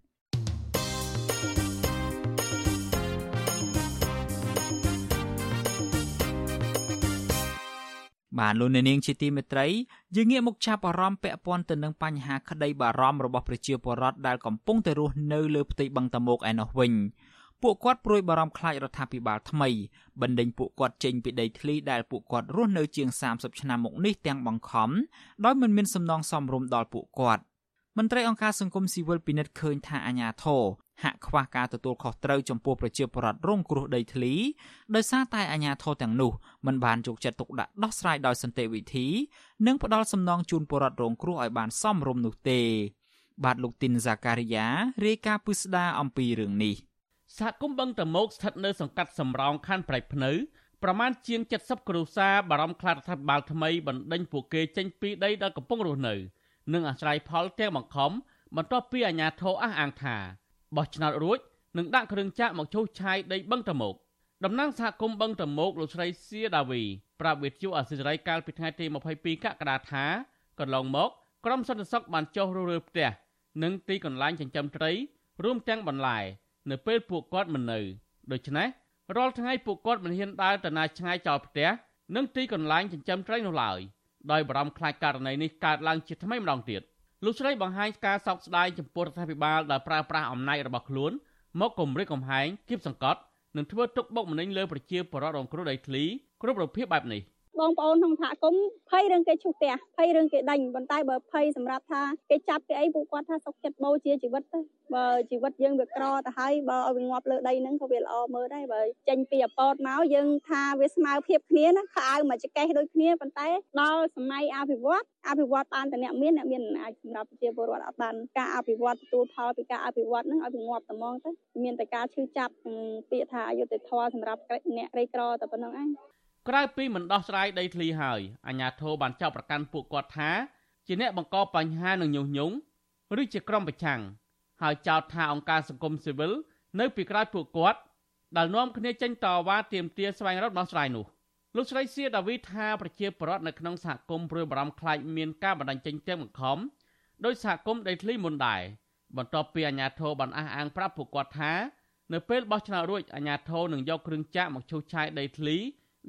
បាទលោកអ្នកនាងជាទីមេត្រីយើងងាកមកចាប់អារម្មណ៍ពាក់ព័ន្ធទៅនឹងបញ្ហាក្តីបារម្ភរបស់ប្រជាពលរដ្ឋដែលកំពុងតែរស់នៅលើផ្ទៃបឹងតមោកឯណោះវិញពួកគាត់ព្រួយបារម្ភខ្លាចរដ្ឋាភិបាលថ្មីបណ្ដេញពួកគាត់ចេញពីដីធ្លីដែលពួកគាត់រស់នៅជាង30ឆ្នាំមកនេះទាំងបង្ខំដោយមិនមានសំណងសមរម្យដល់ពួកគាត់មន្ត្រីអង្គការសង្គមស៊ីវិលពិនិត្យឃើញថាអាញាធរ ហាក់ខ្វះការទទួលខុសត្រូវចំពោះប្រជាពលរដ្ឋរងគ្រោះដីធ្លីដោយសារតែអាញាធរទាំងនោះមិនបានយកចិត្តទុកដាក់ដោះស្រាយដោយសន្តិវិធី និងផ្ដល់សំណងជូនពលរដ្ឋរងគ្រោះឲ្យបានសមរម្យនោះទេ បាទលោកទីនហ្សាការីយ៉ារាយការណ៍ពិស្ដារអំពីរឿងនេះសហគមន៍បឹងតមោកស្ថិតនៅសង្កាត់សំរោងខណ្ឌប្រៃភ្នៅប្រមាណជាង70គ្រួសារបារម្ភខ្លាចរដ្ឋាភិបាលថ្មីបណ្ដេញពួកគេចេញពីដីដែលកំពុងរស់នៅនិងអាស្រ័យផលទាំងបង្ខំបន្ទាប់ពីអាជ្ញាធរអះអាងថា បោះឆ្នោតរួចនឹងដាក់គ្រឿងចាក់មកឈូសឆាយដីបឹងតមោកតំណាងសហគមន៍បឹងតមោកលោកស្រីសៀដាវីប្រាប់វិទ្យុអសិរ័យកាលពីថ្ងៃទី22កក្កដាថាកន្លងមកក្រុមសន្តិសុខបានចុះរុះរើផ្ទះនិងទីកន្លែងចិញ្ចឹមត្រី រួមទាំងបន្លែនៅពេលពួកគាត់មិននៅដូច្នេះររាល់ថ្ងៃពួកគាត់មិនហ៊ានដើរទៅណាឆ្ងាយចោលផ្ទះនិងទីកន្លែងចិញ្ចឹមត្រីនោះឡើយដោយបារម្ភខ្លាចករណីនេះកើតឡើងជាថ្មីម្ដងទៀត លោកស្រីបង្ហាញការសោកស្ដាយចំពោះរដ្ឋាភិបាលដែលប្រើប្រាស់អំណាចរបស់ខ្លួនមកគំរាមកំហែងគៀបសង្កត់និងធ្វើទុកបុកម្នេញលើប្រជាពលរដ្ឋរងគ្រោះដីធ្លីគ្រប់រូបភាពបែបនេះ បងប្អូនក្នុងសហគមន៍ភ័យរឿងគេឈុះផ្ទះភ័យរឿងគេដេញប៉ុន្តែបើភ័យសម្រាប់ថាគេចាប់គេអីពួកគាត់ថាសុខចិត្តបូជាជីវិតទៅបើជីវិតយើងវាក្រទៅហើយបើឲ្យវាងាប់លើដីហ្នឹងក៏វាល្អមើលដែរបើចេញពីអពតមកយើងថាវាស្មើភាពគ្នាណាខោអាវមកចកេះដូចគ្នាប៉ុន្តែដល់សម័យអភិវឌ្ឍអភិវឌ្ឍបានតែអ្នកមានអ្នកមានអំណាចសម្រាប់ប្រជាពលរដ្ឋអត់បានការអភិវឌ្ឍទទួលផលពីការអភិវឌ្ឍហ្នឹងឲ្យវាងាប់តែហ្មងទៅមានតែការឈឺចាប់ពាក្យថាអយុត្តិធម៌សម្រាប់អ្នកក្រីក្រតែប៉ុណ្្នឹងឯង ក្រៅពីមិនដោះស្រាយដីធ្លីហើយអាជ្ញាធរបានចោទប្រកាន់ពួកគាត់ថាជាអ្នកបង្កបញ្ហានឹងញុះញង់ឬជាក្រុមប្រឆាំងហើយចោទថាអង្គការសង្គមស៊ីវិលនៅពីក្រោយពួកគាត់ដែលនាំគ្នាចេញតវ៉ាទាមទារស្វែងរកដោះស្រាយនោះលោកស្រីសៀដាវីថាប្រជាពលរដ្ឋនៅក្នុងសហគមន៍ព្រួយបារម្ភខ្លាចមានការបណ្ដាញចេញទាំងបង្ខំដោយសហគមន៍ដីធ្លីមុនដែរបន្ទាប់ពីអាជ្ញាធរបានអះអាងប្រាប់ពួកគាត់ថានៅពេលបោះឆ្នោតរួចអាជ្ញាធរនឹងយកគ្រឿងចាក់មកឈូសឆាយដីធ្លី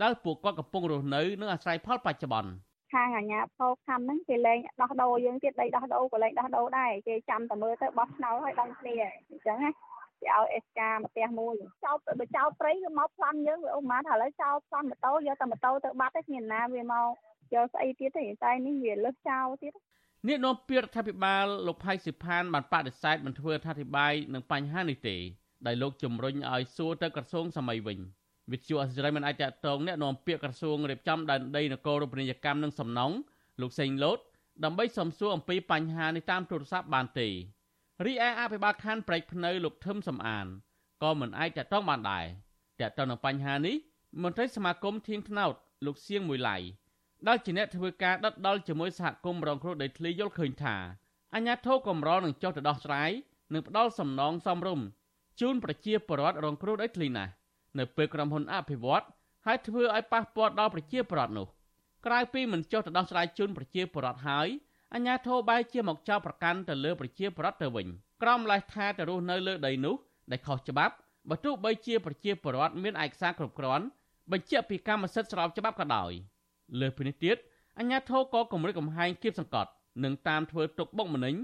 ដែលពួកគាត់កំពុងរស់នៅនិងអាស្រ័យផលបច្ចុប្បន្នខាងអាញាផោខំហ្នឹងគេលែងដោះដូរយើងទៀតដីដោះដូរក៏លែងដោះដូរដែរគេចាំតែមើលទៅបោះឆ្នោតឲ្យដឹងគ្នាអញ្ចឹងណាគេឲ្យអេសកាមកផ្ទះមួយចោលបើចោលព្រៃគឺមកផ្លាំយើងអូម៉ាថាឥឡូវចោលផ្លាំម៉ូតូយកតែម៉ូតូទៅបាត់ទេគ្មានណាវាមកយកស្អីទៀតទេតែនេះវាលើសចោលទៀតនេះនាំពាក្យរដ្ឋាភិបាលលោកផៃសិផានបានបដិសេធមិនធ្វើអធិប្បាយនឹងបញ្ហានេះទេដែលលោកជំរុញឲ្យសួរទៅក្រសួងសម័យវិញ។ វិទ្យុអសិរ័យមិនអាចតតងអ្នកនាំពាក្យក្រសួងរៀបចំដែនដីនគរូបនីយកម្មនិងសំណង់លោកសេងលូតដើម្បីសំសួរអំពីបញ្ហានេះតាមទូរស័ព្ទបានទេរីឯអភិបាលខណ្ឌប្រែកភ្នៅលោកថឹមសំអានក៏មិនអាចតតងបានដែរតតងនឹងបញ្ហានេះមន្ត្រីសមាគមធាងថ្នោតលោកសៀងមួយឡៃដែលជាអ្នកធ្វើការដិតដល់ជាមួយសហគមន៍រងគ្រោះដីធ្លីយល់ឃើញថាអញ្ញាធិកម្រនឹងចុះទៅដោះស្រាយនិងផ្ដល់សំណងសមរម្យជូនប្រជាពលរដ្ឋរងគ្រោះដីធ្លីណាស់ នៅពេលក្រុមហ៊ុនអភិវឌ្ឍហើយធ្វើឲ្យប៉ះពាល់ដល់ប្រជាពលរដ្ឋនោះក្រៅពីមិនចុះទៅដោះស្រាយជូនប្រជាពលរដ្ឋហើយអញ្ញាធិបែរជាមកចោទប្រកាន់ទៅលើប្រជាពលរដ្ឋទៅវិញក្រមលេសថាទៅរស់នៅលើដីនោះដែលខុសច្បាប់បើទោះបីជាប្រជាពលរដ្ឋមានឯកសារគ្រប់គ្រាន់បញ្ជាក់ពីកម្មសិទ្ធិស្របច្បាប់ក៏ដោយលើសពីនេះទៀតអញ្ញាធិក៏គម្រិតកំហែងគៀបសង្កត់និងតាមធ្វើទុកបុកម្នេញ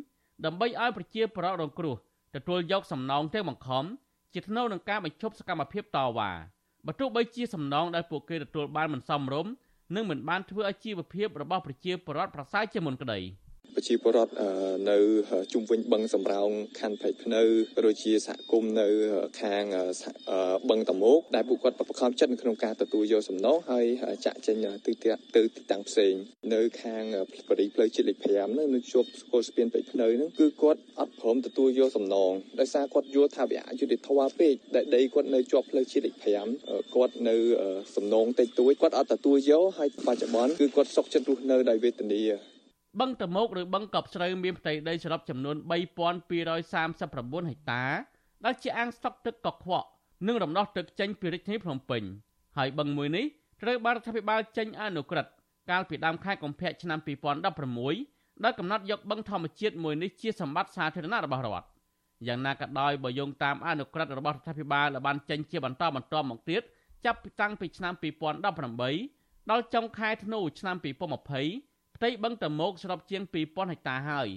ដើម្បីឲ្យប្រជាពលរដ្ឋរងគ្រោះទទួលយកសំណងទាំងបង្ខំ ជាថ្នូវនឹងការបញ្ឈប់សកម្មភាពតវ៉ាបើទោះបីជាសំណងដែលពួកគេទទួលបានមិនសមរម្យនិងមិនបានធ្វើឲ្យជីវភាពរបស់ប្រជាពលរដ្ឋប្រសើរជាមុនក្តី។ ប្រជាពលរដ្ឋនៅជុំវិញបឹងសំរោងខណ្ឌព្រែកភ្នៅដូចជាសហគមន៍នៅខាងបឹងតមោកដែលពួកគាត់បខំចិត្តនៅក្នុងការទទួលយកសំណងហើយចាក់ចេញទៅទៅទីតាំងផ្សេងនៅខាងបរិផ្លូវជាតិលេខ5ហ្នឹងនៅជាប់ស្គាល់ស្ពានព្រែកភ្នៅហ្នឹងគឺគាត់អត់ព្រមទទួលយកសំណងដោយសារគាត់យល់ថាវាអយុត្តិធម៌ពេកដែលដីគាត់នៅជាប់ផ្លូវជាតិលេខ5គាត់នៅសំណងតិចតួចគាត់អត់ទទួលយកហើយបច្ចុប្បន្នគឺគាត់សុកចិត្តរស់នៅដោយវេទនា បឹងតមោកឬបឹងកប់ស្រូវមានផ្ទៃដីសរុបចំនួន3239ហិកតាដែលជាអាងស្តុកទឹកកខ្វក់និងរំដោះទឹកចេញពីរាជធានីភ្នំពេញហើយបឹងមួយនេះត្រូវបានរដ្ឋាភិបាលចេញអនុក្រឹត្យកាលពីដើមខែកុម្ភៈឆ្នាំ2016ដែលកំណត់យកបឹងធម្មជាតិមួយនេះជាសម្បត្តិសាធារណៈរបស់រដ្ឋយ៉ាងណាក៏ដោយបើយោងតាមអនុក្រឹត្យរបស់រដ្ឋាភិបាលដែលបានចេញជាបន្តបន្ទាប់មកទៀតចាប់តាំងពីឆ្នាំ2018ដល់ចុងខែធ្នូឆ្នាំ2020 ផ្ទៃបឹងតមោកសរុបជាង2000ហិកតាហើយ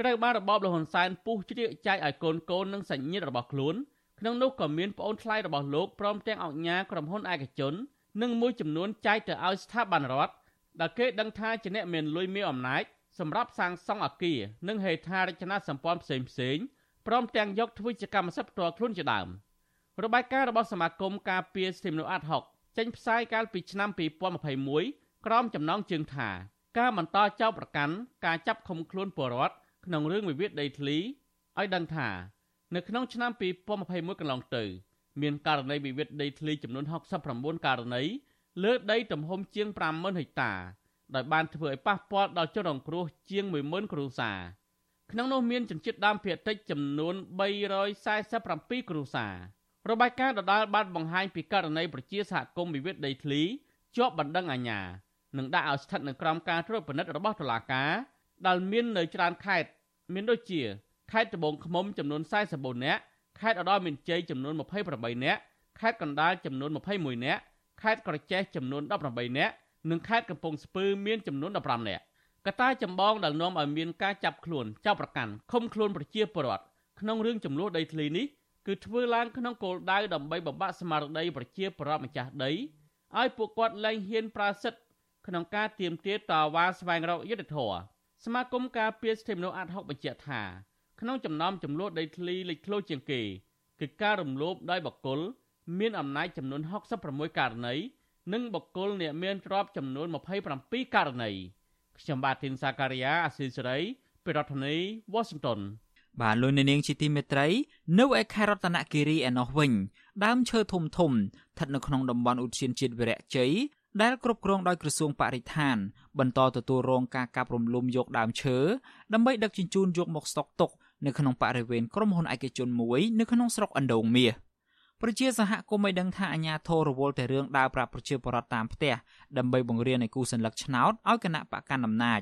ត្រូវបានរបបលហ៊ុនសែនពុះជ្រៀកចែកឲ្យកូនកូននិងសញ្ញិតរបស់ខ្លួនក្នុងនោះក៏មានប្អូនថ្លៃរបស់លោកព្រមទាំងអង្គការក្រុមហ៊ុនឯកជននិងមួយចំនួនចែកទៅឲ្យស្ថាប័នរដ្ឋដែលគេដឹងថាជាអ្នកមានលុយមានអំណាចសម្រាប់សាងសង់អគារនិងហេដ្ឋារចនាសម្ព័ន្ធផ្សេងផ្សេងព្រមទាំងយកធ្វើជាកម្មសិទ្ធិផ្ទាល់ខ្លួនជាដើមរបាយការណ៍របស់សមាគមការពារសិទ្ធិមនុស្សអាត់ហុកចេញផ្សាយកាលពីឆ្នាំ2021ក្រោមចំណងជើងថា ការបន្តចោទប្រកាន់ការចាប់ឃុំខ្លួនពលរដ្ឋក្នុងរឿងវិវាទដីធ្លីឲ្យដឹងថា នៅក្នុងឆ្នាំ2021កន្លងទៅ មានករណីវិវាទដីធ្លីចំនួន69ករណីលើដីទំហំជាង50000ហិកតាដោយបានធ្វើឲ្យប៉ះពាល់ដល់ជនរងគ្រោះជាង10000គ្រួសារក្នុងនោះមានជនជាតិដើមភាគតិចចំនួន347គ្រួសាររបាយការណ៍ដដាលបានបង្ហាញពីករណីប្រជាសហគមន៍វិវាទដីធ្លីជាប់បណ្ដឹងអាជ្ញា និងដាក់ឲ្យស្ថិតនៅក្រោមការត្រួតពិនិត្យរបស់តុលាការដែលមាននៅច្រើនខេត្តមានដូចជាខេត្តត្បូងឃ្មុំចំនួន44នាក់ខេត្តឧត្តរមានជ័យចំនួន28នាក់ខេត្តកណ្ដាលចំនួន21នាក់ខេត្តក្រចេះចំនួន18នាក់និងខេត្តកំពង់ស្ពឺមានចំនួន15នាក់កត្តាចម្បងដែលនាំឲ្យមានការចាប់ខ្លួនចាប់ប្រកាន់ឃុំខ្លួនប្រជាពលរដ្ឋក្នុងរឿងចំនួនដីធ្លីនេះគឺធ្វើឡើងក្នុងគោលដៅដើម្បីបំបាក់ស្មារតីប្រជាពលរដ្ឋម្ចាស់ដីឲ្យពួកគាត់លែងហ៊ានប្រើសិទ្ធិ ក្នុងការទាមទារតវ៉ាស្វែងរកយុត្តិធម៌សមាគមការពារសិទ្ធិមនុស្សអាត់ហុកបញ្ជាក់ថាក្នុងចំណោមចំនួនដីធ្លីលេចធ្លោជាងគេគឺការរំលោភដោយបកគលមានអំណាចចំនួន66ករណីនិងបកគលអ្នកមានទ្រព្យចំនួន27ករណីខ្ញុំបាទធីនសាការីយ៉ាអស៊ីសេរីពីរដ្ឋធានី Washington បាទលោកនាងជាទីមេត្រីនៅឯខេត្តរតនគិរីឯណោះវិញដើមឈើធំធំស្ថិតនៅក្នុងតំបន់ឧទ្យានជាតិវីរៈជ័យ ដែលគ្រប់គ្រងដោយក្រសួងបរិស្ថាន បន្តទទួលរងការកាប់រំលំយកដើមឈើដើម្បីដឹកជញ្ជូនយកមកស្តុកទុកនៅក្នុងបរិវេណក្រុមហ៊ុនឯកជនមួយនៅក្នុងស្រុកអណ្ដូងមាសប្រជាសហគមន៍ឲ្យដឹងថាអាញាធររវល់តែរឿងដើរប្រាប់ប្រជាពលរដ្ឋតាមផ្ទះដើម្បីបង្រៀនឲ្យគូសញ្ញលឹកឆ្នោតឲ្យគណៈបកកណ្ដាលអំណាច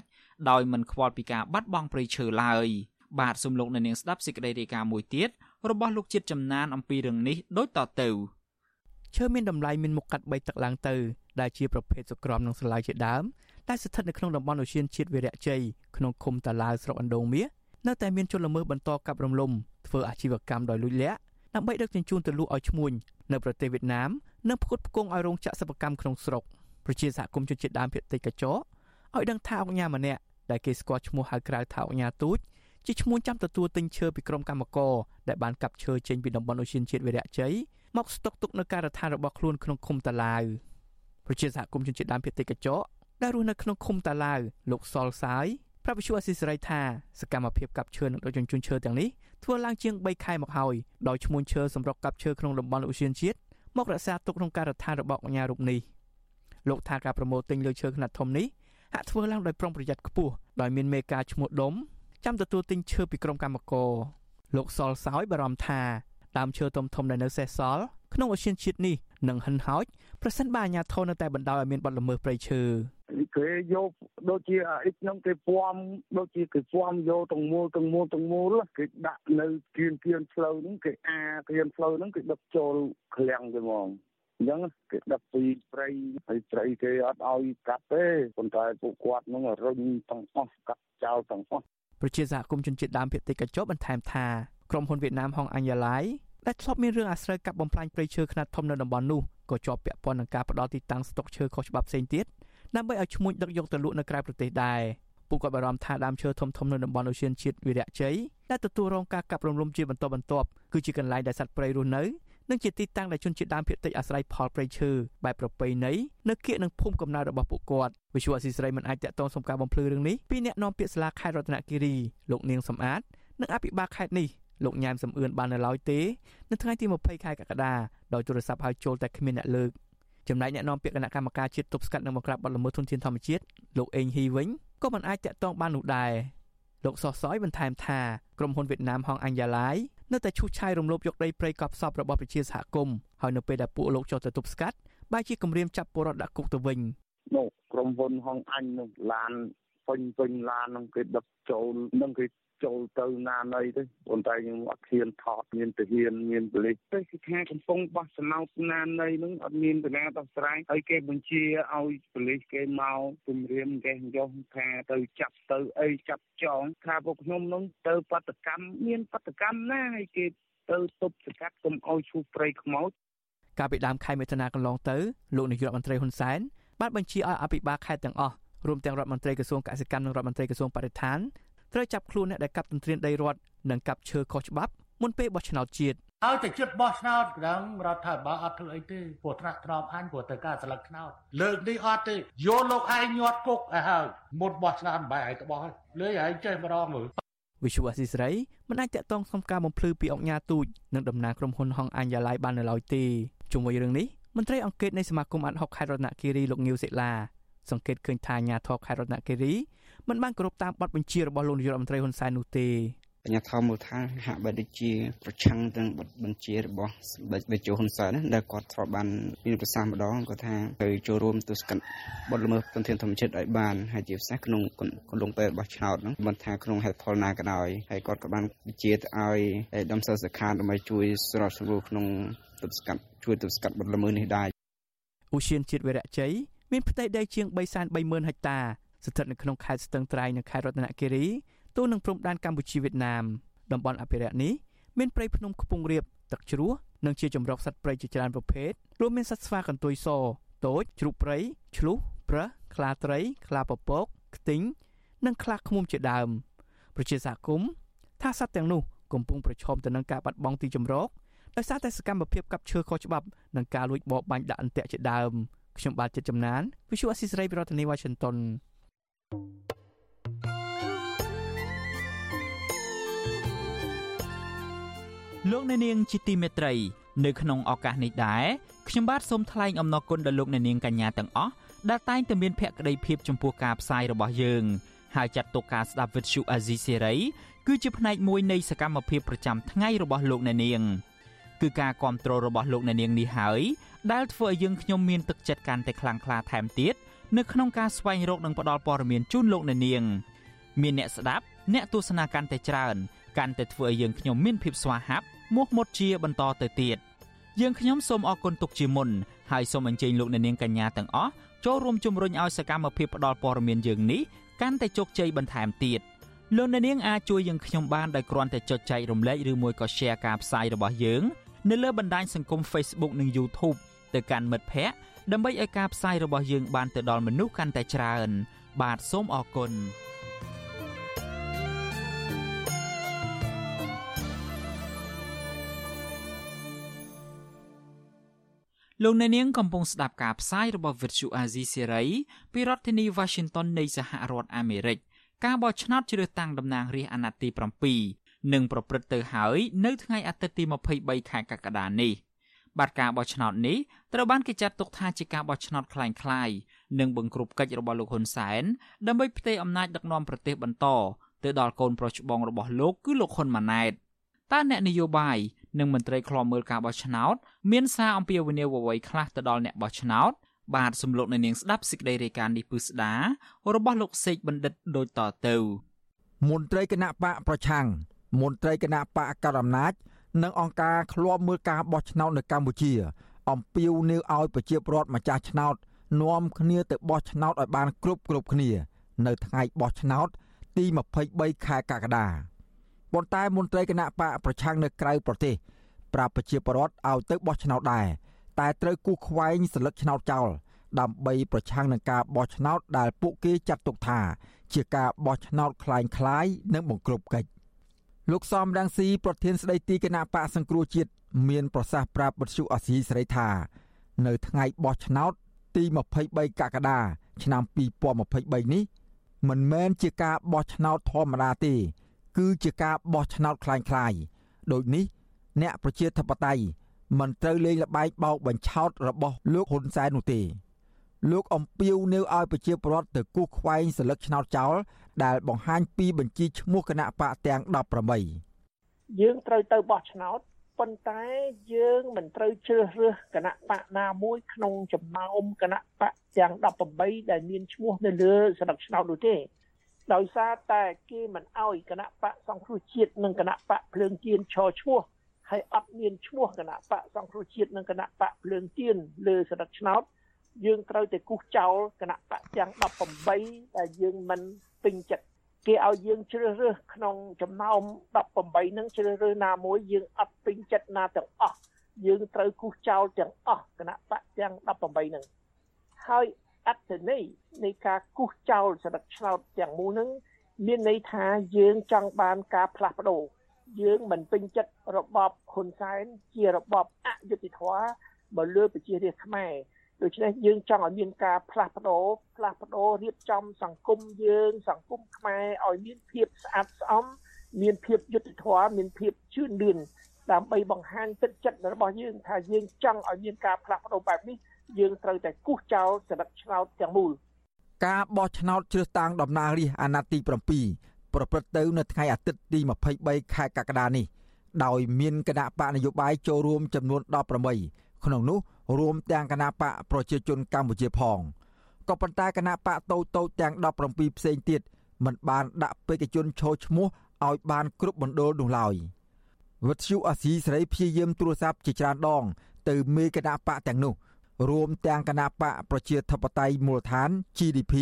ដោយមិនខ្វល់ពីការបាត់បង់ព្រៃឈើឡើយបាទសូមលោកអ្នកនាងស្ដាប់សេចក្តីរាយការណ៍មួយទៀតរបស់លោកជាតិចំណានអំពីរឿងនេះដូចតទៅឈើមានតម្លៃមានមុខកាត់3ទឹកឡើងទៅ ដែលជាប្រភេទសុក្រំនិងស្លាយជាដើមដែលស្ថិតនៅក្នុងតំបន់អូសៀនជាតិវីរៈជ័យក្នុងឃុំតាឡាវស្រុកអណ្ដូងមាសនៅតែមានជនល្មើសបន្តកាប់រំលំធ្វើអាជីវកម្មដោយលួចលាក់ដើម្បីដឹកជញ្ជូនទៅលក់ឲ្យឈ្មួញនៅប្រទេសវៀតណាមនិងផ្គត់ផ្គង់ឲ្យរោងចក្រសិប្បកម្មក្នុងស្រុកប្រជាសហគមន៍ជនជាតិដើមភាគតិចកញ្ចក់ឲ្យដឹងថាអង្គញាម្នាក់ដែលគេស្គាល់ឈ្មោះហៅក្រៅថាអង្គញាទូចជាឈ្មោះចាំទទួលទិញឈើពីក្រុមកម្មករដែលបានកាប់ឈើចេញពីតំបន់អូសៀនជាតិវីរៈជ័យមកស្តុកទុកនៅការដ្ឋានរបស់ខ្លួនក្នុងឃុំតាឡាវ ប្រជាសហគមន៍ជនជាតិដើមភាគតិចកញ្ចក់ដែលរស់នៅក្នុងឃុំតាឡាវលោកសលសាយប្រាប់វិទ្យុអស៊ីសេរីថាសកម្មភាពកាប់ឈើនិងដឹកជញ្ជូនឈើទាំងនេះធ្វើឡើងជាង3ខែមកហើយដោយឈ្មោះឈើសម្រុកកាប់ឈើក្នុងតំបន់ឧស្សាហជាតិមករក្សាទុកក្នុងការដ្ឋានរបស់អាជ្ញារូបនេះលោកថាការប្រមូលទិញលើឈើខ្នាតធំនេះហាក់ធ្វើឡើងដោយប្រុងប្រយ័ត្នខ្ពស់ដោយមានមេការឈ្មោះដុំចាំទទួលទិញឈើពីក្រុមកម្មករលោកសលសោយបារម្ភថាដើមឈើធំធំដែលនៅសេសសល់ក្នុងអូសៀនជាតិនេះ នឹងហិនហោចប្រសិនបើអាជ្ញាធរនៅតែបណ្ដោយឲ្យមានបទល្មើសព្រៃឈើគេយកដូចជាអ៊ីខ្ញុំគេពំដូចជាគេពំយកទាំងមូលទាំងមូលទាំងមូលគេដាក់នៅគៀនគៀនផ្លូវហ្នឹងគេអាគៀនផ្លូវហ្នឹងគេដឹកចូលឃ្លាំងទៅហ្មងអញ្ចឹងគេដឹកពីព្រៃហើយព្រៃគេអត់ឲ្យកាត់ទេប៉ុន្តែពួកគាត់ហ្នឹងរុញទាំងអស់កាត់ចោលទាំងអស់ប្រជាសហគមន៍ជនជាតិដើមភាគតិចកញ្ចក់បន្ថែមថាក្រុមហ៊ុនវៀតណាមហងអញ្ញឡាយ ដែលធ្លាប់មានរឿងអាស្រូវកាប់បំផ្លាញព្រៃឈើខ្នាតធំនៅតំបន់នោះក៏ជាប់ពាក់ព័ន្ធនឹងការផ្ដាល់ទីតាំងស្តុកឈើខុសច្បាប់ផ្សេងទៀតដើម្បីឲ្យឈ្មួញដឹកយកទៅលក់នៅក្រៅប្រទេសដែរពួកគាត់បារម្ភថាដើមឈើធំធំនៅតំបន់អូសៀនជាតិវីរៈជ័យដែលទទួលរងការកាប់រំលំជាបន្តបន្ទាប់គឺជាកន្លែងដែលសត្វព្រៃរស់នៅនិងជាទីតាំងដែលជនជាតិដើមភាគតិចអាស្រ័យផលព្រៃឈើបែបប្រពៃណីនៅគៀកនឹងភូមិកំណើតរបស់ពួកគាត់វិសុវអសីស្រីមិនអាចតាក់ទងសុំការបំភ្លឺរឿងនេះពីអ្នកនាំពាក្យសាលាខេត្តរតនគិរីលោកនាងសំអាតនិងអភិបាលខេត្តនេះ លោកញ៉ែមសំអឿនបាននៅឡើយទេនៅថ្ងៃទី20ខែកក្កដាដោយទូរស័ព្ទហៅចូលតែគ្មានអ្នកលើកចំណែកអ្នកនាំពាក្យគណៈកម្មការជាតិទប់ស្កាត់និងបង្ក្រាបបទល្មើសធនធានធម្មជាតិលោកអេងហ៊ីវិញក៏មិនអាចតាក់ទងបាននោះដែរលោកសោះសយបន្ថែមថាក្រុមហ៊ុនវៀតណាមហងអញ្ញឡាយនៅតែឈូសឆាយរំលោភយកដីព្រៃកប់សពរបស់ប្រជាសហគមន៍ហើយនៅពេលដែលពួកលោកចុះទៅទប់ស្កាត់បែរជាគម្រាមចាប់ពលរដ្ឋដាក់គុកទៅវិញនោះក្រុមហ៊ុនហងអញនោះឡានពេញពេញឡាននឹងគេដឹកចូលនឹងគេ ចូលទៅណាណីទៅប៉ុន្តែខ្ញុំអត់ហ៊ានថតមានទាហានមានប៉ូលីសទៅគឺថាកំពុងបោះសំណោតណាណីនឹងអត់មានបណ្ណាដោះស្រាយហើយគេបញ្ជាឲ្យប៉ូលីសគេមកគម្រាមកេះយកថាទៅចាប់ទៅអីចាប់ចងថាពួកខ្ញុំនឹងទៅបដកម្មមានបដកម្មណាហើយគេទៅទប់ស្កាត់កុំឲ្យឈូសព្រៃខ្មោចកាលពីដើមខែមិថុនាកន្លងទៅលោកនាយករដ្ឋមន្ត្រីហ៊ុនសែនបានបញ្ជាឲ្យអភិបាលខេត្តទាំងអស់រួមទាំងរដ្ឋមន្ត្រីក្រសួងកសិកម្មនិងរដ្ឋមន្ត្រីក្រសួងបរិស្ថាន ត្រូវចាប់ខ្លួនអ្នកដែលកាប់ទន្ទ្រានដីរដ្ឋនិងកាប់ឈើខុសច្បាប់មុនពេលបោះឆ្នោតជាតិហើយតែចិត្តបោះឆ្នោតក្រងរដ្ឋាភិបាលអត់ធ្វើអីទេព្រោះថ្នាក់ត្រប់អញព្រោះទៅការស្លឹកឆ្នោតលើកនេះអត់ទេយកលោកឯងញាត់គុកឲ្យហើយមុនបោះឆ្នោតបែរឯងទៅបោះលើឯងចេះម្ដងមើលវិសុវអសីស្រីមិនអាចតាក់ទងសុំការបំភ្លឺពីអង្គការទូចនិងតំណាងក្រុមហ៊ុនហងអញ្ញាឡៃបាននៅឡើយទេជុំវិញរឿងនេះមន្ត្រីអង្គការនៃសមាគមអាត់ហុកខេត្តរតនគិរីលោកងៀវសេឡាសង្កេតឃើញថាអាញាធរខេត្តរតនគិរី មិនបានគោរពតាមបទបញ្ជារបស់លោកនាយករដ្ឋមន្ត្រីហ៊ុនសែននោះទេបញ្ញាធម៌មើលថាហាក់បីដូចជាប្រឆាំងនឹងបទបញ្ជារបស់បេជោហ៊ុនសែនដែលគាត់ធ្លាប់បានមានប្រសាសន៍ម្ដងគាត់ថាទៅចូលរួមទស្សនកិច្ចបទល្មើសទុនធានធម្មជាតិឲ្យបានហើយជាពិសេសក្នុងកំឡុងពេលរបស់ឆ្នោតហ្នឹងមិនថាក្នុងហេតុផលណាក៏ដោយហើយគាត់ក៏បានបញ្ជាទៅឲ្យដំសើរសខាដើម្បីជួយស្របសម្រួលក្នុងទប់ស្កាត់ជួយទប់ស្កាត់បទល្មើសនេះដែរឧស្សាហជាតិវិរៈជ័យមានផ្ទៃដីជាង330,000ហិកតា ស្ថិតនៅក្នុងខេត្តស្ទឹងត្រែងនិងខេត្តរតនគិរីទូនឹងព្រំដែនកម្ពុជាវៀតណាមតំបន់អភិរក្សនេះមានព្រៃភ្នំខ្ពង់រាបទឹកជ្រោះនិងជាចម្រុកសត្វព្រៃជាច្រើនប្រភេទរួមមានសត្វស្វាកន្ទុយសតូចជ្រូកព្រៃឆ្លុះប្រើសខ្លាត្រី ខ្លាពពកខ្ទីងនិងខ្លាឃ្មុំជាដើមប្រជាសហគមន៍ថាសត្វទាំងនោះកំពុងប្រឈមទៅនឹងការបាត់បង់ទីជម្រកដោយសារតែសកម្មភាពកាប់ឈើខុសច្បាប់និងការលួចបរបាញ់ដាក់អន្ទាក់ជាដើមខ្ញុំបាទចិត្តចំណាន Visual Assisray ពីរដ្ឋធានី Washington លោកអ្នកនាងជាទីមេត្រី នៅក្នុងឱកាសនេះដែរខ្ញុំបាទសូមថ្លែងអំណរគុណដល់លោកអ្នកនាងកញ្ញាទាំងអស់ដែលតែងតែមានភក្ដីភាពចំពោះការផ្សាយរបស់យើងហើយចាត់ទុកការស្ដាប់វិទ្យុអាស៊ីសេរីគឺជាផ្នែកមួយនៃសកម្មភាពប្រចាំថ្ងៃរបស់លោកអ្នកនាងគឺការគ្រប់គ្រងរបស់លោកអ្នកនាងនេះហើយដែលធ្វើឲ្យយើងខ្ញុំមានទឹកចិត្តកាន់តែខ្លាំងក្លាថែមទៀត នៅក្នុងការស្វែងរកនិងផ្តល់ព័ត៌មានជូនលោកអ្នកនាង មានអ្នកស្ដាប់អ្នកទស្សនាកាន់តែច្រើនកាន់តែធ្វើឲ្យយើងខ្ញុំមានភាពស្វាហាប់មោះមុតជាបន្តទៅទៀតយើងខ្ញុំសូមអរគុណទុកជាមុនហើយសូមអញ្ជើញលោកអ្នកនាងកញ្ញាទាំងអស់ចូលរួមជំរុញឲ្យសកម្មភាពផ្តល់ព័ត៌មានយើងនេះកាន់តែជោគជ័យបន្ថែមទៀតលោកអ្នកនាងអាចជួយយើងខ្ញុំបានដោយគ្រាន់តែចុចចែករំលែកឬមួយក៏ Share ការផ្សាយរបស់យើង នៅលើបណ្ដាញសង្គម Facebook និង YouTube ទៅកាន់មិត្តភ័ក្តិ ដើម្បីឲ្យការផ្សាយរបស់យើងបានទៅដល់មនុស្សកាន់តែច្រើន បាទសូមអរគុណលោកអ្នកនាងកំពុងស្ដាប់ការផ្សាយរបស់ Vuthu Azizi Serai ពីរដ្ឋធានី Washington នៃសហរដ្ឋអាមេរិកការបោះឆ្នោតជ្រើសតាំងតំណាងរាស្ត្រអាណត្តិទី7នឹងប្រព្រឹត្តទៅហើយនៅថ្ងៃអាទិត្យទី23ខែកក្កដានេះ បាទការបោះឆ្នោតនេះត្រូវបានគេចាត់ទុកថាជាការបោះឆ្នោតคล้ายៗនិងបង្ក្រប់កិច្ចរបស់លោកហ៊ុនសែនដើម្បីផ្ទេរអំណាចដឹកនាំប្រទេសបន្តទៅដល់កូនប្រុសច្បងរបស់លោកគឺលោកហ៊ុនម៉ាណែតតើអ្នកនយោបាយនិងមន្ត្រីឃ្លាំមើលការបោះឆ្នោតមានសារអំពាវនាវអ្វីខ្លះទៅដល់អ្នកបោះឆ្នោតបាទសំលោកនៅនាងស្ដាប់សេចក្តីរាយការណ៍នេះពឹស្ដារបស់លោកសេកបណ្ឌិតដូចតទៅមន្ត្រីគណៈបកប្រឆាំងមន្ត្រីគណៈបកកណ្ដាលអំណាច និងអង្គការឃ្លាំមើលការបោះឆ្នោតនៅកម្ពុជា អំពាវនាវឲ្យប្រជាពលរដ្ឋម្ចាស់ឆ្នោតនាំគ្នាទៅបោះឆ្នោតឲ្យបានគ្រប់គ្រប់គ្នា នៅថ្ងៃបោះឆ្នោតទី23ខែកក្កដាប៉ុន្តែមន្ត្រីគណៈបកប្រឆាំងនៅក្រៅប្រទេសប្រាប់ប្រជាពលរដ្ឋឲ្យទៅបោះឆ្នោតដែរតែត្រូវគូខ្វែងសិលឹកឆ្នោតចោលដើម្បីប្រឆាំងនឹងការបោះឆ្នោតដែលពួកគេចាត់ទុកថា ជាការបោះឆ្នោតคล้ายៗនិងបង្ក្រប់កិច្ច លោកសំរងស៊ីប្រធានស្ដីទីគណៈបកសង្គ្រោះជាតិមានប្រសាសន៍ប្រាប់បទសុអសីសេរីថា នៅថ្ងៃបោះឆ្នោតទី23កក្កដាឆ្នាំ2023នេះមិនមែនជាការបោះឆ្នោតធម្មតាទេគឺជាការបោះឆ្នោតคล้ายៗដូចនេះ អ្នកប្រជាធិបតេយ្យមិនត្រូវលេងល្បែងបោកបញ្ឆោតរបស់លោកហ៊ុនសែននោះទេ លោកអំពាវនាវឲ្យប្រជាពលរដ្ឋទៅគូសខ្វែងសិលឹកឆ្នោតចោលដែលបង្ហាញពីបញ្ជីឈ្មោះគណៈបកទាំង18យើងត្រូវទៅបោះឆ្នោតប៉ុន្តែយើងមិនត្រូវជ្រើសរើសគណៈបកណាមួយក្នុងចំណោមគណៈបកទាំង18ដែលមានឈ្មោះនៅលើស្លឹកឆ្នោតនោះទេដោយសារតែគេមិនអោយគណៈបកសង្គ្រោះជាតិនិងគណៈបកភ្លើងទៀនឈរឈ្មោះហើយអត់មានឈ្មោះគណៈបកសង្គ្រោះជាតិនិងគណៈបកភ្លើងទៀនលើសរិទ្ធឆ្នោត យើងត្រូវតែគូសចោលគណៈបកទាំង18ដែលយើងមិនពេញចិត្តគេឲ្យយើងជ្រើសរើសក្នុងចំណោម18ហ្នឹងជ្រើសរើសណាមួយយើងអត់ពេញចិត្តណាទាំងអស់យើងត្រូវគូសចោលទាំងអស់គណៈបកទាំង18ហ្នឹងហើយអត្តន័យនៃការគូសចោលសរិទ្ធឆ្នោតទាំងមូលហ្នឹងមានន័យថាយើងចង់បានការផ្លាស់ប្ដូរយើងមិនពេញចិត្តរបបហ៊ុនសែនជារបបអយុត្តិធម៌មកលើប្រជារាស្ត្រខ្មែរ ដូច្នេះយើងចង់ឲ្យមានការផ្លាស់ប្ដូរផ្លាស់ប្ដូររៀបចំសង្គមយើង សង្គមខ្មែរឲ្យមានភាពស្អាតស្អំមានភាពយុត្តិធម៌មានភាពជឿនលឿនដើម្បីបង្ហាញទឹកចិត្តរបស់យើងថាយើងចង់ឲ្យមានការផ្លាស់ប្ដូរបែបនេះយើងត្រូវតែគូសចោលចរិតឆ្នោតទាំងមូលការបោះឆ្នោតជ្រើសតាំងតំណាងរាស្ត្រអាណត្តិទី7ប្រព្រឹត្តទៅនៅថ្ងៃអាទិត្យទី23ខែកក្កដានេះដោយមានគណៈបកនយោបាយចូលរួមចំនួន18ក្នុងនោះរួមទាំងគណៈបកប្រជាជនកម្ពុជាផងក៏ប៉ុន្តែគណៈបកតូចតូចទាំង17ផ្សេងទៀតមិនបានដាក់បេក្ខជនចូលឈ្មោះឲ្យបានគ្រប់មណ្ឌលនោះឡើយវិទ្យុអាស៊ីសេរីព្យាយាមទូរស័ព្ទជាច្រើនដង ទៅមេគណៈបកទាំងនោះរួមទាំងគណៈបកប្រជាធិបតេយ្យមូលដ្ឋាន GDP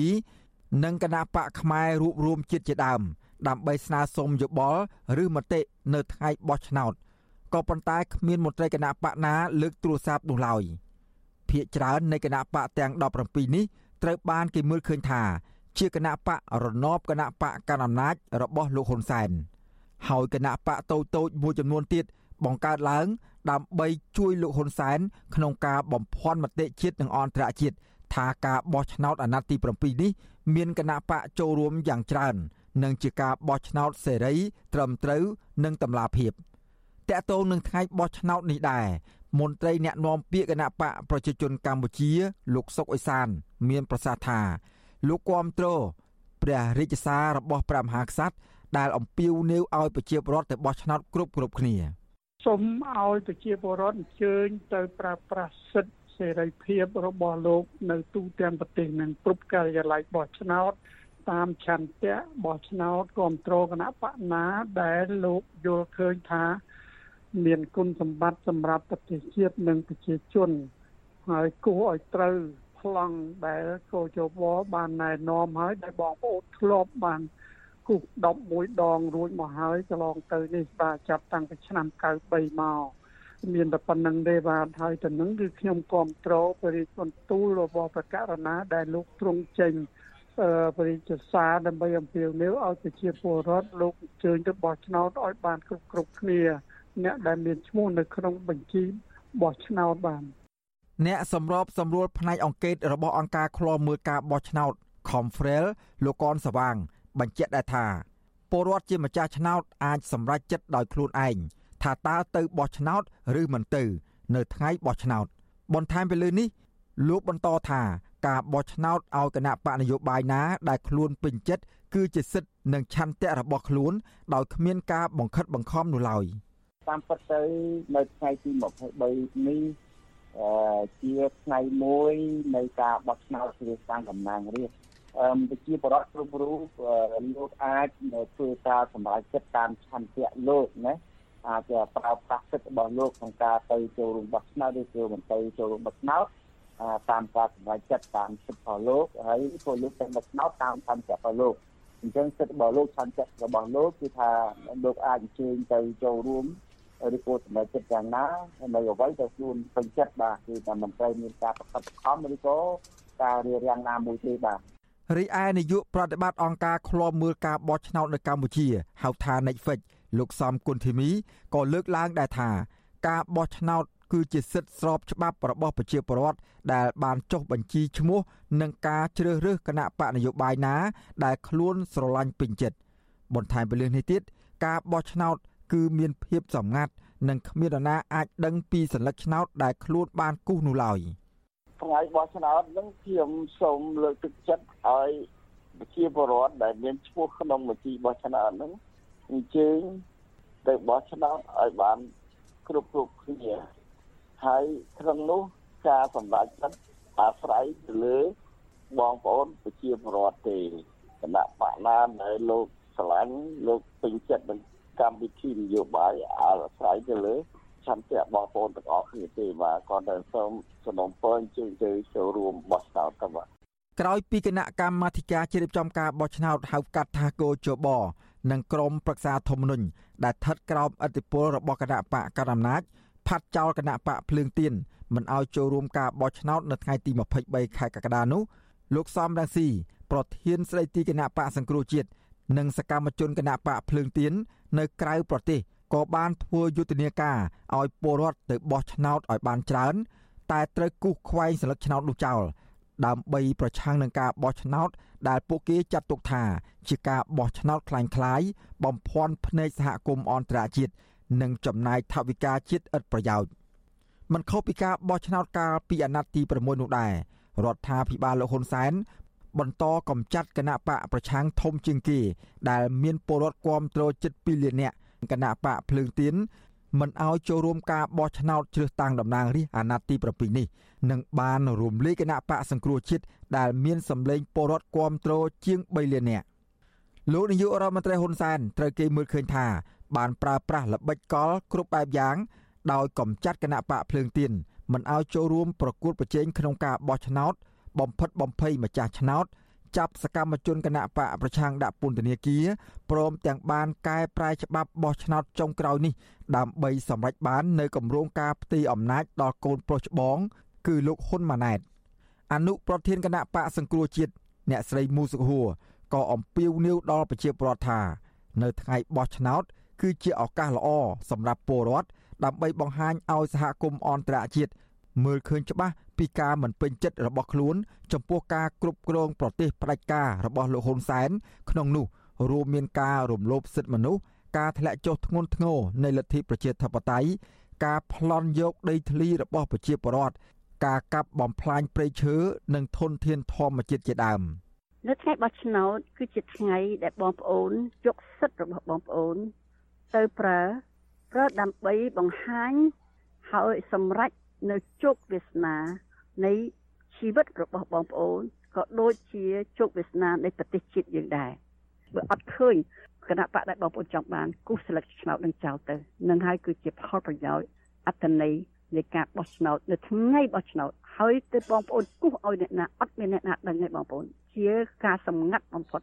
និងគណៈបកផ្នែករួបរวมជាតិជាដើម ដើម្បីស្នើសុំយោបល់ឬមតិនៅថ្ងៃបោះឆ្នោត ក៏ប៉ុន្តែគ្មានមន្ត្រីគណៈបកណាលើកទូរស័ព្ទនោះឡើយភាកច្រើននៃគណៈបកទាំង17នេះត្រូវបានគេមើលឃើញថា ជាគណៈបករណបគណៈបកកណ្ដាលអំណាចរបស់លោកហ៊ុនសែនហើយគណៈបកតូចតូចមួយចំនួនទៀតបង្កើតឡើង ដើម្បីជួយលោកហ៊ុនសែនក្នុងការបំភាន់មតិជាតិនិងអន្តរជាតិថាការបោះឆ្នោតអាណត្តិទី7នេះមានគណៈបកចូលរួមយ៉ាងច្រើន និងជាការបោះឆ្នោតសេរី ត្រឹមត្រូវ និងតម្លាភាព តកតងនឹងថ្ងៃបោះឆ្នោតនេះដែរមន្ត្រីអ្នកណែនាំពាក្យគណៈបកប្រជាជនកម្ពុជា លោកសុកអេសាន មានប្រសាសន៍ថា លោកគាំទ្រព្រះរាជសាររបស់ព្រះមហាក្សត្រដែលអំពាវនាវឲ្យប្រជាពលរដ្ឋទៅបោះឆ្នោតគ្រប់គ្រប់គ្នាសូមឲ្យប្រជាពលរដ្ឋអញ្ជើញទៅប្រើប្រាស់សិទ្ធិសេរីភាពរបស់លោកនៅទូទាំងប្រទេសនិងគ្រប់ការិយាល័យបោះឆ្នោតតាមឆន្ទៈបោះឆ្នោតគ្រប់គ្រងគណៈបកណាដែលលោកយល់ឃើញថា មានគុណសម្បត្តិសម្រាប់ប្រទេសជាតិនិងប្រជាជន ហើយគួរឲ្យត្រូវប្លង់ដែលកោជបបានណែនាំហើយដែលបងប្អូនធ្លាប់បានគូស11ដងរួចមកហើយកន្លងទៅនេះបាទចាប់តាំងពីឆ្នាំ93មកមានតែប៉ុណ្្នឹងទេបាទហើយទៅនឹងគឺខ្ញុំគ្រប់គ្រងបរិយាបន្ទូលរបស់ប្រកាសណាដែលលោកទ្រង់ចេញបរិយាសារដើម្បីអំពាវនាវឲ្យប្រជាពលរដ្ឋលោកអញ្ជើញទៅបោះឆ្នោតឲ្យបានគ្រប់គ្រប់គ្នា អ្នកដែលមានឈ្មោះនៅក្នុងបញ្ជីបោះឆ្នោតបានអ្នកសម្របសម្រួលផ្នែកអង្កេតរបស់អង្គការឃ្លាំមើលការបោះឆ្នោត Confrel លោកកនសវាង បញ្ជាក់ដែរថាពលរដ្ឋជាម្ចាស់ឆ្នោតអាចសម្រេចចិត្តដោយខ្លួនឯងថាតើទៅបោះឆ្នោតឬមិនទៅ នៅថ្ងៃបោះឆ្នោត បន្ថែមពីលើនេះ លោកបន្តថាការបោះឆ្នោតឲ្យគណៈបកនយោបាយណា ដែលខ្លួនពេញចិត្តគឺជាសិទ្ធិនិងឆន្ទៈរបស់ខ្លួន ដោយគ្មានការបង្ខិតបង្ខំនោះឡើយ តាមពិតទៅនៅថ្ងៃទី23នេះអឺជាថ្ងៃមួយនៃការបោះឆ្នោតជ្រើសតាំងតំណាងរាស្ត្រអឺប្រជាពលរដ្ឋគ្រប់រូបលោកអាចធ្វើការសម្រេចចិត្តតាមឆន្ទៈលោកណាអាចប្រើប្រាស់សិទ្ធិរបស់លោកក្នុងការទៅចូលរួមបោះឆ្នោតឬចូលមិនទៅចូលរួមបោះឆ្នោតតាមការសម្រេចចិត្តតាមសិទ្ធិរបស់លោកហើយពលលោកទៅបោះឆ្នោតតាមឆន្ទៈរបស់លោកអញ្ចឹងសិទ្ធិរបស់លោកឆន្ទៈរបស់លោកគឺថាលោកអាចអញ្ជើញទៅចូលរួម ឬក៏សម្រេចចិត្តយ៉ាងណានៅអ្វីដែលខ្លួនពេញចិត្តបាទគឺតែមិនត្រូវមានការប្រកបខំឬក៏ការរៀបរៀងណាមួយទេបាទរីឯនាយកប្រតិបត្តិអង្គការឃ្លាំមើលការបោះឆ្នោតនៅកម្ពុជាហៅថា Netflix លោកសំគុណធីមីក៏លើកឡើងដែរថាការបោះឆ្នោតគឺជាសិទ្ធិស្របច្បាប់របស់ប្រជាពលរដ្ឋដែលបានចុះបញ្ជីឈ្មោះនឹងការជ្រើសរើសគណៈបកនយោបាយណា ដែលខ្លួនស្រឡាញ់ពេញចិត្តបន្ថែមពីលើនេះទៀតការបោះឆ្នោត គឺមានភាពសម្ងាត់និងគ្មាននរណាអាចដឹងពីសัญลักษณ์ឆ្នោតដែលខ្លួនបានគូសនោះឡើយថ្ងៃបោះឆ្នោតនឹងខ្ញុំសូមលើកទឹកចិត្តឲ្យប្រជាពលរដ្ឋដែលមានឈ្មោះក្នុងបញ្ជីបោះឆ្នោតនឹងអញ្ជើញទៅបោះឆ្នោតឲ្យបានគ្រប់គ្រប់គ្នាហើយក្នុងនោះការសម្រេចចិត្តអាស្រ័យទៅលើបងប្អូនប្រជាពលរដ្ឋទេគណៈបកណាដែលលោកឆ្លាញ់លោកពេញចិត្តនឹង កម្មវិធីនយោបាយអាស្រ័យទៅលើឆន្ទៈបងប្អូនទាំងអស់គ្នាទេបាទគាត់តែសូមសំណពរអញ្ជើញទៅចូលរួមបោះឆ្នោតទៅបាទក្រោយពីគណៈកម្មាធិការជ្រៀបចំការបោះឆ្នោតហៅកាត់ថាគោជបនិងក្រមប្រឹក្សាធម្មនុញ្ញដែលស្ថិតក្រោមអធិបុលរបស់គណៈបកកណ្ដាលអំណាចផាត់ចោលគណៈបកភ្លើងទៀនមិនឲ្យចូលរួមការបោះឆ្នោតនៅថ្ងៃទី23ខែកក្កដានោះលោកសំរងស៊ីប្រធានស្ដីទីគណៈបកសង្គ្រោះជាតិ និងសកម្មជនគណៈបកភ្លើងទៀននៅក្រៅប្រទេសក៏បានធ្វើយុទ្ធនាការឲ្យពលរដ្ឋទៅបោះឆ្នោតឲ្យបានច្រើន តែត្រូវគូសខ្វែងសិលឹកឆ្នោតនោះចោលដើម្បីប្រឆាំងនឹងការបោះឆ្នោតដែលពួកគេចាត់ទុកថាជាការបោះឆ្នោតคล้ายៗបំភាន់ភ្នែកសហគមន៍អន្តរជាតិនិងចំណាយថវិកាជាតិឥតប្រយោជន៍មិនខុសពីការបោះឆ្នោតកាលពីអាណត្តិទី6នោះដែររដ្ឋាភិបាលលោកហ៊ុនសែន បន្តកំចាត់គណៈបកប្រឆាំងធំជាងគេ ដែលមានពលរដ្ឋគាំទ្រជិត2លាននាក់គណៈបកភ្លើងទៀនមិនឲ្យចូលរួមការបោះឆ្នោតជ្រើសតាំងតំណាងរាស្ត្រអាណត្តិទី7នេះនឹងបានរំលាយគណៈបកសង្គ្រោះជាតិដែលមានសម្លេងពលរដ្ឋគាំទ្រជាង3លាននាក់លោកនាយករដ្ឋមន្ត្រីហ៊ុនសែនត្រូវគេមើលឃើញថាបានប្រើប្រាស់ល្បិចកលគ្រប់បែបយ៉ាង ដោយកំចាត់គណៈបកភ្លើងទៀនមិនឲ្យចូលរួមប្រកួតប្រជែងក្នុងការបោះឆ្នោត បំផិតបំភ័យម្ចាស់ឆ្នោតចាប់សកម្មជនគណៈបកប្រឆាំងដាក់ពន្ធនាគារព្រមទាំងបានកែប្រែច្បាប់បោះឆ្នោតចុងក្រោយនេះដើម្បីសម្រេចបាននៅគម្រោងការផ្ទេរអំណាចដល់កូនប្រុសច្បង គឺលោកហ៊ុនម៉ាណែតអនុប្រធានគណៈបកសង្គ្រោះជាតិអ្នកស្រីមូសុខហួរក៏អំពាវនាវដល់ប្រជាពលរដ្ឋថានៅថ្ងៃបោះឆ្នោត គឺជាឱកាសល្អសម្រាប់ពលរដ្ឋដើម្បីបង្ហាញឲ្យសហគមន៍អន្តរជាតិ មើលឃើញច្បាស់ពីការមិនពេញចិត្តរបស់ខ្លួន ចំពោះការគ្រប់គ្រងប្រទេសផ្ដាច់ការរបស់លោកហ៊ុនសែនក្នុងនោះរួមមានការរំលោភសិទ្ធិមនុស្សការធ្លាក់ចុះធ្ងន់ធ្ងរនៃលទ្ធិប្រជាធិបតេយ្យការប្លន់យកដីធ្លីរបស់ប្រជាពលរដ្ឋការកាប់បំផ្លាញព្រៃឈើនិងធនធានធម្មជាតិជាដើមនៅថ្ងៃបោះឆ្នោតគឺជាថ្ងៃដែលបងប្អូនយកសិទ្ធិរបស់បងប្អូន ទៅប្រើប្រើដើម្បីបង្ហាញហើយសម្រេច នៅជោគវាសនានៃជីវិតរបស់បងប្អូនក៏ដូចជាជោគវាសនានៃប្រទេសជាតិយើងដែរបើអត់ឃើញគណៈបកដែលបងប្អូនចង់បានគូសស្លឹកឆ្នោតនឹងចោលទៅនឹងហើយគឺជាផលប្រយោជន៍អត្តន័យនៃការបោះឆ្នោតនៅថ្ងៃបោះឆ្នោតហើយទៅបងប្អូនគូសឲ្យអ្នកណាអត់មានអ្នកណាដឹងទេបងប្អូនជាការសម្ងាត់បំផុត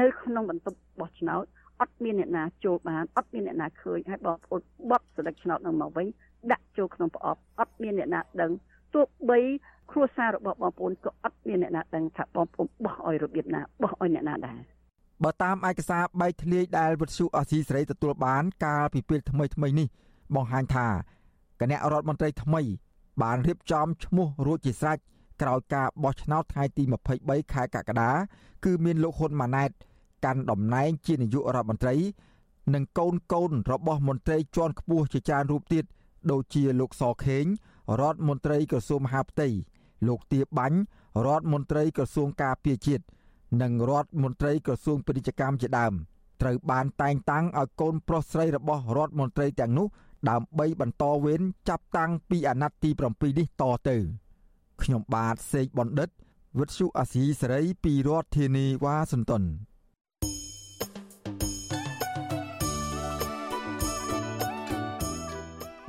នៅក្នុងបន្ទប់បោះឆ្នោត អត់មានអ្នកណាចូលបានអត់មានអ្នកណាឃើញហើយបងប្អូនបត់ស្លឹកឆ្នោតនឹងមកវិញដាក់ចូលក្នុងប្រអប់អត់មានអ្នកណាដឹងទោះបីគ្រួសាររបស់បងប្អូនក៏អត់មានអ្នកណាដឹងថាបងប្អូនបោះឲ្យរបៀបណាបោះឲ្យអ្នកណាដែរបើតាមឯកសារបែកធ្លាយដែលវិទ្យុអស៊ីសេរីទទួលបានកាលពីពេលថ្មីថ្មីនេះបង្ហាញថាគណៈរដ្ឋមន្ត្រីថ្មី បានរៀបចំឈ្មោះរួចជាស្រេចក្រោយការបោះឆ្នោតថ្ងៃទី23ខែកក្កដាគឺមានលោកហ៊ុនម៉ាណែត កាន់តំណែងជានាយករដ្ឋមន្ត្រី និងកូនកូនរបស់មន្ត្រីជាន់ខ្ពស់ជាច្រើនរូបទៀតដូចជាលោកសខេងរដ្ឋមន្ត្រីក្រសួងមហាផ្ទៃលោកទាបាញ់រដ្ឋមន្ត្រីក្រសួងការពារជាតិនិងរដ្ឋមន្ត្រីក្រសួងពាណិជ្ជកម្មជាដើមត្រូវបានតែងតាំងឲ្យកូនប្រុសស្រីរបស់រដ្ឋមន្ត្រីទាំងនោះដើម្បីបន្តវេនចាប់តាំងពីអាណត្តិទី7នេះតទៅខ្ញុំបាទសេកបណ្ឌិតវិទ្យុអាស៊ីសេរីពីរដ្ឋធានីវ៉ាស៊ីនតោន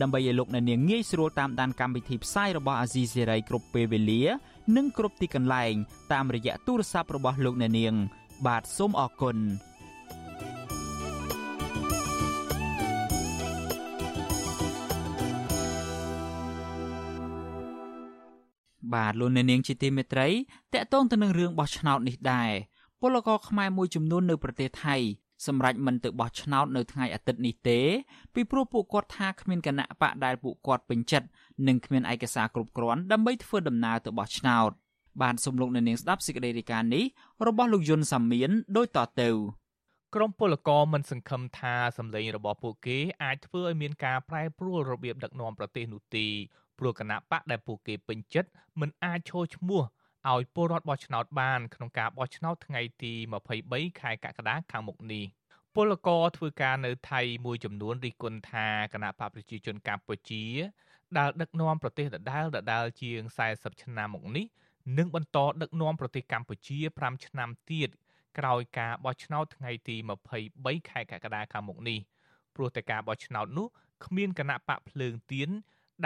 ដើម្បីឲ្យលោកអ្នកនាងងាយស្រួលតាមដានកម្មវិធីផ្សាយរបស់អាស៊ីសេរីគ្រប់ពេលវេលា និងគ្រប់ទីកន្លែង តាមរយៈទូរស័ព្ទរបស់លោកអ្នកនាង បាទសូមអរគុណបាទលោកអ្នកនាងជាទីមេត្រីតកតងទៅនឹងរឿងបោះឆ្នោតនេះដែរពលករខ្មែរមួយចំនួននៅប្រទេសថៃ សម្រាប់មិនទៅបោះឆ្នោតនៅថ្ងៃអាទិត្យនេះទេពីព្រោះពួកគាត់ថាគ្មានគណៈបកដែលពួកគាត់ពេញចិត្តនិងគ្មានឯកសារគ្រប់គ្រាន់ដើម្បីធ្វើដំណើរទៅបោះឆ្នោតបានសូមលោកអ្នកនាងស្ដាប់សេចក្តីរាយការណ៍នេះរបស់លោកយុនសាមៀនដូចតទៅក្រមពលករមិនសង្ឃឹមថាសម្លេងរបស់ពួកគេអាចធ្វើឲ្យមានការប្រែប្រួលរបៀបដឹកនាំប្រទេសនោះទេព្រោះគណៈបកដែលពួកគេពេញចិត្តមិនអាចឈរឈ្មោះ ឲ្យពលរដ្ឋបោះឆ្នោតបានក្នុងការបោះឆ្នោតថ្ងៃទី23ខែកក្កដាខាងមុខនេះពលករធ្វើការនៅថៃមួយចំនួនរិះគន់ថាគណៈបកប្រជាជនកម្ពុជាដែលដឹកនាំប្រទេសដដែលដដែលជាង40ឆ្នាំមកនេះនឹងបន្តដឹកនាំប្រទេសកម្ពុជា5ឆ្នាំទៀតក្រោយការបោះឆ្នោតថ្ងៃទី23ខែកក្កដាខាងមុខនេះព្រោះតែការបោះឆ្នោតនោះគ្មានគណៈបកភ្លើងទៀន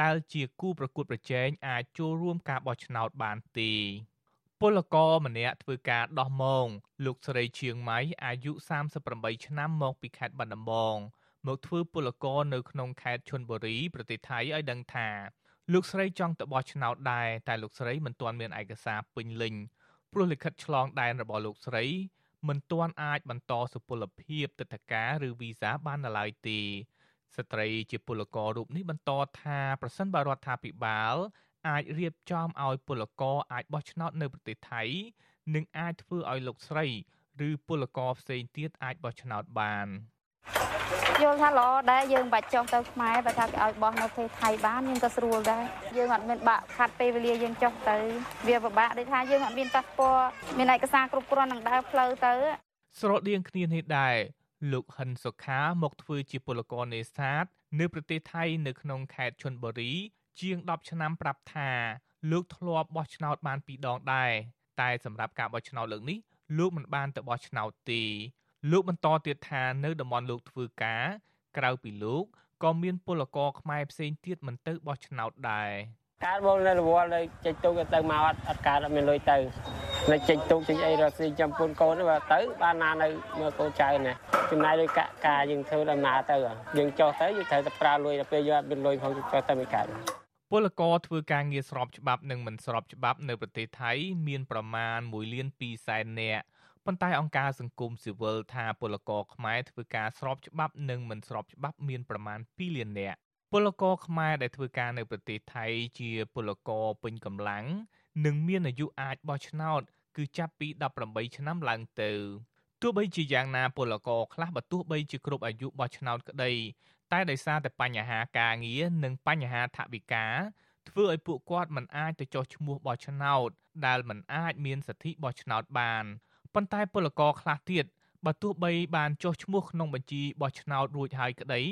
ដែលជាគូប្រកួតប្រជែងអាចចូលរួមការបោះឆ្នោតបានទេពលករម្នាក់ធ្វើការដោះម៉ងលោកស្រីឈៀងម៉ៃអាយុ38ឆ្នាំមកពីខេត្តបាត់ដំបងមកធ្វើពលករនៅក្នុងខេត្តឈុនបុរីប្រទេសថៃឲ្យដឹងថាលោកស្រីចង់ទៅបោះឆ្នោតដែរតែលោកស្រីមិនទាន់មានឯកសារពេញលេញព្រោះលិខិតឆ្លងដែនរបស់លោកស្រី មិនទាន់អាចបន្តសុពលភាពទឹកតការឬវីសាបាននៅឡើយទេ ស្ត្រីជាពលកររូបនេះបន្តថាប្រសិនបើរដ្ឋាភិបាលអាចរៀបចំឲ្យពលករអាចបោះឆ្នោតនៅប្រទេសថៃនិងអាចធ្វើឲ្យលោកស្រីឬពលករផ្សេងទៀតអាចបោះឆ្នោតបានយល់ថាល្អដែរយើងបាច់ចុះទៅខ្មែរបើថាគេឲ្យបោះនៅប្រទេសថៃបានយើងក៏ស្រួលដែរយើងអត់មានបាក់ខាត់ពេលវេលាយើងចុះទៅវាពិបាកដូចថាយើងអត់មានប៉ាសពតមានឯកសារគ្រប់គ្រាន់នឹងដើរផ្លូវទៅស្រដៀងគ្នានេះដែរ លោកហិនសុខាមកធ្វើជាពលករនេសាទនៅប្រទេសថៃនៅក្នុងខេត្តឈុនបុរី ជាង10ឆ្នាំប្រាប់ថាលោកធ្លាប់បោះឆ្នោតបានពីរដងដែរតែសម្រាប់ការបោះឆ្នោតលើកនេះលោកមិនបានទៅបោះឆ្នោតទេលោកបន្តទៀតថានៅតំបន់លោកធ្វើការ ក្រៅពីលោកក៏មានពលករខ្មែរផ្សេងទៀតមិនទៅបោះឆ្នោតដែរ កើតបងនៅរវល់នៅចេញទូកទៅមកអត់អត់កើតអត់មានលុយទៅនៅចេញទូកចេញអីរកស៊ីចាំពូនកូនទៅទៅបានណានៅមើលកូនចៅណាចំណាយលុយកាក់ការយើងធ្វើដំណើរទៅយើងចុះទៅយើងត្រូវតែប្រើលុយដល់ពេលយើងអត់មានលុយផងចុះទៅមិនកើតពលករធ្វើការងារស្របច្បាប់និងមិនស្របច្បាប់នៅប្រទេសថៃមានប្រមាណ1លាន2សែននាក់ប៉ុន្តែអង្គការសង្គមស៊ីវិលថាពលករខ្មែរធ្វើការស្របច្បាប់និងមិនស្របច្បាប់មានប្រមាណ2លាននាក់ ពលករខ្មែរដែលធ្វើការនៅប្រទេសថៃជាពលករពេញកម្លាំងនិងមានអាយុអាចបោះឆ្នោត គឺចាប់ពី18ឆ្នាំឡើងទៅទោះបីជាយ៉ាងណាពលករខ្លះបើទោះបីជាគ្រប់អាយុបោះឆ្នោតក្តីតែដោយសារតែបញ្ហាការងារនិងបញ្ហាថវិកាធ្វើឲ្យពួកគាត់មិនអាចទៅចុះឈ្មោះបោះឆ្នោត ដែលមិនអាចមានសិទ្ធិបោះឆ្នោតបានប៉ុន្តែពលករខ្លះទៀតបើទោះបីបានចុះឈ្មោះក្នុងបញ្ជីបោះឆ្នោតរួចហើយក្តី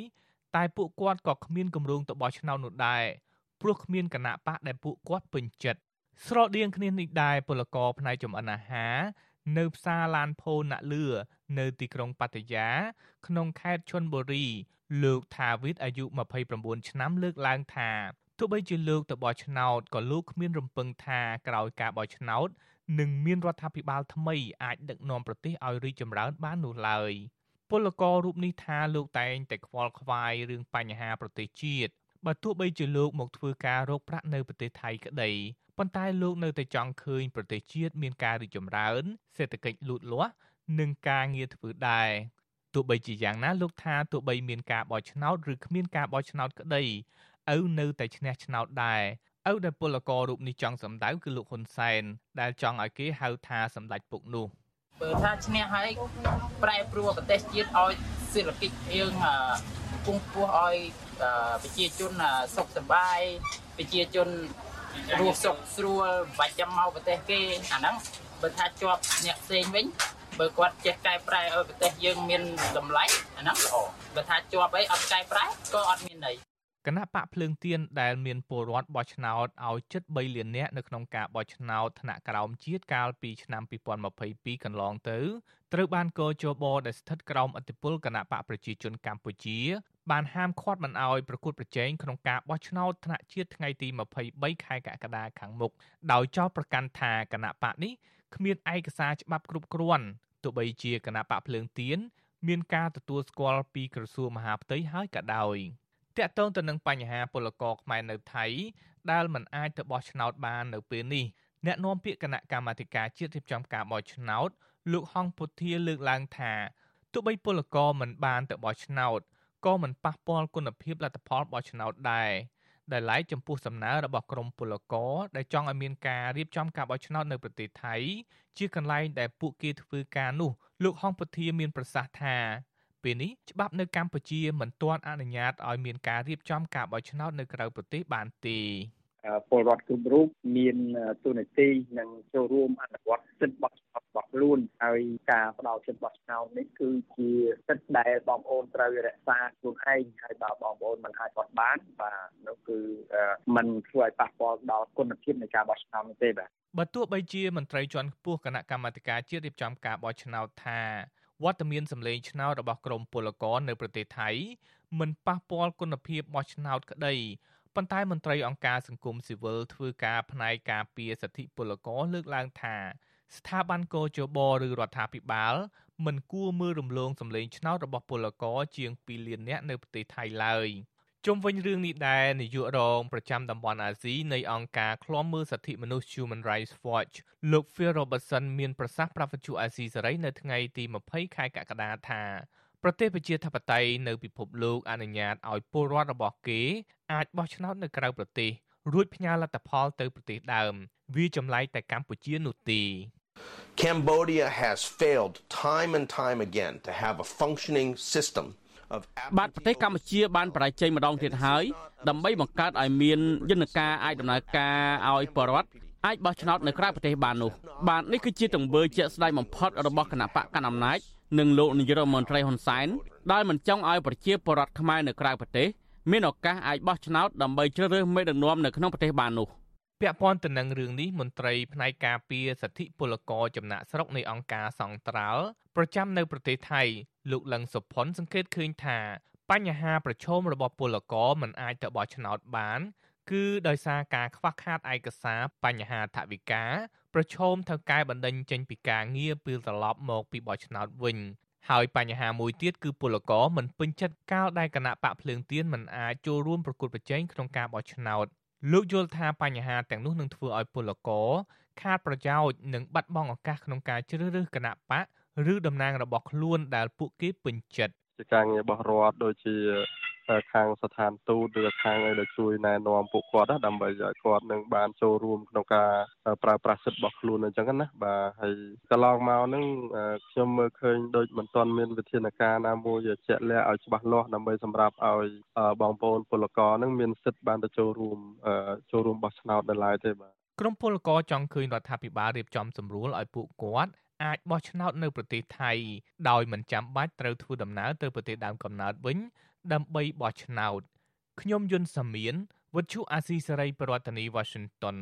តែពួកគាត់ក៏គ្មានគម្រោងទៅបោះឆ្នោតនោះដែរព្រោះគ្មានគណៈបកដែលពួកគាត់ពេញចិត្តស្រដៀងគ្នានេះដែរពលករផ្នែកចម្អិនអាហារនៅផ្សារឡានផូណាក់លឿនៅទីក្រុងប៉ាតាយា ក្នុងខេត្តឈុនបុរី លោកថាវិតអាយុ29ឆ្នាំលើកឡើងថាទោះបីជាលោកទៅបោះឆ្នោតក៏លោកគ្មានរំពឹងថាក្រោយការបោះឆ្នោតនឹងមានរដ្ឋាភិបាលថ្មីអាចដឹកនាំប្រទេសឲ្យរីកចម្រើនបាននោះឡើយ ពលកររូបនេះថាលោកតែងតែខ្វល់ខ្វាយរឿងបញ្ហាប្រទេសជាតិបើទោះបីជាលោកមកធ្វើការរកប្រាក់នៅប្រទេសថៃក្តីប៉ុន្តែលោកនៅតែចង់ឃើញប្រទេសជាតិមានការរីកចម្រើនសេដ្ឋកិច្ចលូតលាស់និងការងារធ្វើដែរទោះបីជាយ៉ាងណាលោកថាទោះបីមានការបោះឆ្នោតឬគ្មានការបោះឆ្នោតក្តីឪនៅតែឈ្នះឆ្នោតដែរឪដែលពលកររូបនេះចង់សម្ដៅគឺលោកហ៊ុនសែនដែលចង់ឲ្យគេហៅថាសម្ដេចពុកនោះ បើថាឈ្នះហើយប្រែប្រួលប្រទេសជាតិឲ្យសេដ្ឋកិច្ចយើងពងពោះឲ្យប្រជាជនសុខសប្បាយប្រជាជនរស់សុខស្រួលបាច់ចាំមកប្រទេសគេអាហ្នឹងបើថាជាប់អ្នកផ្សេងវិញបើគាត់ចេះកែប្រែឲ្យប្រទេសយើងមានតម្លៃអាហ្នឹងល្អបើថាជាប់អីអត់កែប្រែក៏អត់មានន័យ គណៈបកភ្លើងទៀនដែលមានពលរដ្ឋបោះឆ្នោតឲ្យជិត3លាននាក់នៅក្នុងការបោះឆ្នោតថ្នាក់ក្រោមជាតិកាលពីឆ្នាំ2022កន្លងទៅត្រូវបានកោជបដែលស្ថិតក្រោមអធិបុលគណៈបកប្រជាជនកម្ពុជា បានហាមឃាត់មិនឲ្យប្រកួតប្រជែងក្នុងការបោះឆ្នោតថ្នាក់ជាតិថ្ងៃទី23ខែកក្កដាខាងមុខដោយចោទប្រកាន់ថាគណៈបកនេះគ្មានឯកសារច្បាប់គ្រប់គ្រាន់ទោះបីជាគណៈបកភ្លើងទៀនមានការទទួលស្គាល់ពីក្រសួងមហាផ្ទៃហើយក៏ដោយ។ តាក់ទងទៅនឹងបញ្ហាពលករខ្មែរនៅថៃដែលមិនអាចទៅបោះឆ្នោតបាននៅពេលនេះអ្នកនាំពាក្យគណៈកម្មាធិការជាតិរៀបចំការបោះឆ្នោត លោកហងពុធាលើកឡើងថាទោះបីពលករមិនបានទៅបោះឆ្នោតក៏មិនប៉ះពាល់គុណភាពលទ្ធផលបោះឆ្នោតដែរដែលឡែកចំពោះសំណើរបស់ក្រមពលករដែលចង់ឲ្យមានការរៀបចំការបោះឆ្នោតនៅប្រទេសថៃជាកន្លែងដែលពួកគេធ្វើការនោះលោកហងពុធាមានប្រសាសន៍ថា ពេលនេះច្បាប់នៅកម្ពុជាមិនទាន់អនុញ្ញាតឲ្យមានការរៀបចំការបោះឆ្នោតនៅក្រៅប្រទេសបានទេពលរដ្ឋគ្រប់រូបមានទូនាទីនិងចូលរួមអនុវត្តសិទ្ធិបោះឆ្នោតរបស់ខ្លួនហើយការផ្ដល់សិទ្ធិបោះឆ្នោតនេះគឺជាសិទ្ធិដែលបងប្អូនត្រូវរក្សាខ្លួនឯងហើយបើបងប្អូនមិនអាចបត់បានបាទនោះគឺมันធ្វើឲ្យប៉ះពាល់ដល់គុណភាពនៃការបោះឆ្នោតនោះទេបាទបើទោះបីជាមន្ត្រីជាន់ខ្ពស់គណៈកម្មាធិការជាតិរៀបចំការបោះឆ្នោតថា វត្តមានសម្លេងឆ្នោតរបស់ក្រមពលករនៅប្រទេសថៃមិនប៉ះពាល់គុណភាពបោះឆ្នោតក្តីប៉ុន្តែមន្ត្រីអង្គការសង្គមស៊ីវិលធ្វើការផ្នែកការពារសិទ្ធិពលករលើកឡើងថាស្ថាប័នកោជបឬរដ្ឋាភិបាល មិនគួរមើលរំលងសម្លេងឆ្នោតរបស់ពលករជាង2លាននាក់នៅប្រទេសថៃឡើយ។ ជុំវិញរឿងនេះដែរនាយករងប្រចាំតំបន់អាស៊ីនៃអង្គការឃ្លាំមើលសិទ្ធិមនុស្ស Human Rights Watch លោក Phil Robertson មានប្រសាសន៍ប្រាប់វិទ្យុអាស៊ីសេរីនៅថ្ងៃទី20ខែកក្កដាថាប្រទេសប្រជាធិបតេយ្យនៅពិភពលោកអនុញ្ញាតឲ្យពលរដ្ឋរបស់គេអាចបោះឆ្នោតនៅក្រៅប្រទេសរួចផ្ញើលទ្ធផលទៅប្រទេសដើម វាចម្លែកតែកម្ពុជានោះទេ Cambodia has failed time and time again to have a functioning system បាទប្រទេសកម្ពុជាបានបរាជ័យម្ដងទៀតហើយដើម្បីបង្កើតឲ្យមានយន្តការអាចដំណើរការឲ្យបរដ្ឋអាចបោះឆ្នោតនៅក្រៅប្រទេសបាននោះបាទនេះគឺជាទង្វើជាក់ស្ដែងបំផុតរបស់គណៈបកកណ្ដាលអំណាចនិងលោកនាយរដ្ឋមន្ត្រីហ៊ុនសែនដែលមិនចង់ឲ្យប្រជាពលរដ្ឋខ្មែរនៅក្រៅប្រទេសមានឱកាសអាចបោះឆ្នោតដើម្បីជ្រើសរើសមេដឹកនាំនៅក្នុងប្រទេសបាននោះ ពាក់ព័ន្ធទៅនឹងរឿងនេះមន្ត្រីផ្នែកការពារសិទ្ធិពលករចំណាក់ស្រុកនៃអង្គការសង្ត្រាល់ប្រចាំនៅប្រទេសថៃលោកលឹងសុផុនសង្កេតឃើញថាបញ្ហាប្រឈមរបស់ពលករមិនអាចទៅបោះឆ្នោតបានគឺដោយសារការខ្វះខាតឯកសារបញ្ហាថវិកាប្រឈមថៅកែបណ្ដេញចេញពីការងារពេលត្រឡប់មកពីបោះឆ្នោតវិញហើយបញ្ហាមួយទៀតគឺពលករមិនពេញចិត្តកាលដែលគណៈបកភ្លើងទៀនមិនអាចចូលរួមប្រកួតប្រជែងក្នុងការបោះឆ្នោត លោកយល់ថាបញ្ហាទាំងនោះនឹងធ្វើឲ្យពលករខាតប្រយោជន៍និងបាត់បង់ឱកាសក្នុងការជ្រើសរើសគណៈបកឬតំណាងរបស់ខ្លួនដែលពួកគេពេញចិត្តជាការងាររបស់រដ្ឋដូចជា ខាងស្ថានទូតឬខាងអីដែលជួយណែនាំពួកគាត់ដើម្បីឲ្យគាត់នឹងបានចូលរួមក្នុងការប្រើប្រាស់សិទ្ធិរបស់ខ្លួនអញ្ចឹងណាបាទហើយកន្លងមកហ្នឹងខ្ញុំមើលឃើញដូចមិនទាន់មានវិធានការណាមួយជាក់លាក់ឲ្យច្បាស់លាស់ដើម្បីសម្រាប់ឲ្យបងប្អូនពលករហ្នឹងមានសិទ្ធិបានទៅចូលរួមចូលរួមបោះឆ្នោតនៅឡើយទេបាទក្រុមពលករចង់ឃើញរដ្ឋាភិបាលរៀបចំសម្រួលឲ្យពួកគាត់អាចបោះឆ្នោតនៅប្រទេសថៃដោយមិនចាំបាច់ត្រូវធ្វើដំណើរទៅប្រទេសដើមកំណើតវិញ ដើម្បីបោះឆ្នោតខ្ញុំយុនសាមៀនវិទ្យុអាស៊ីសេរីប្រធានាធិបតី Washington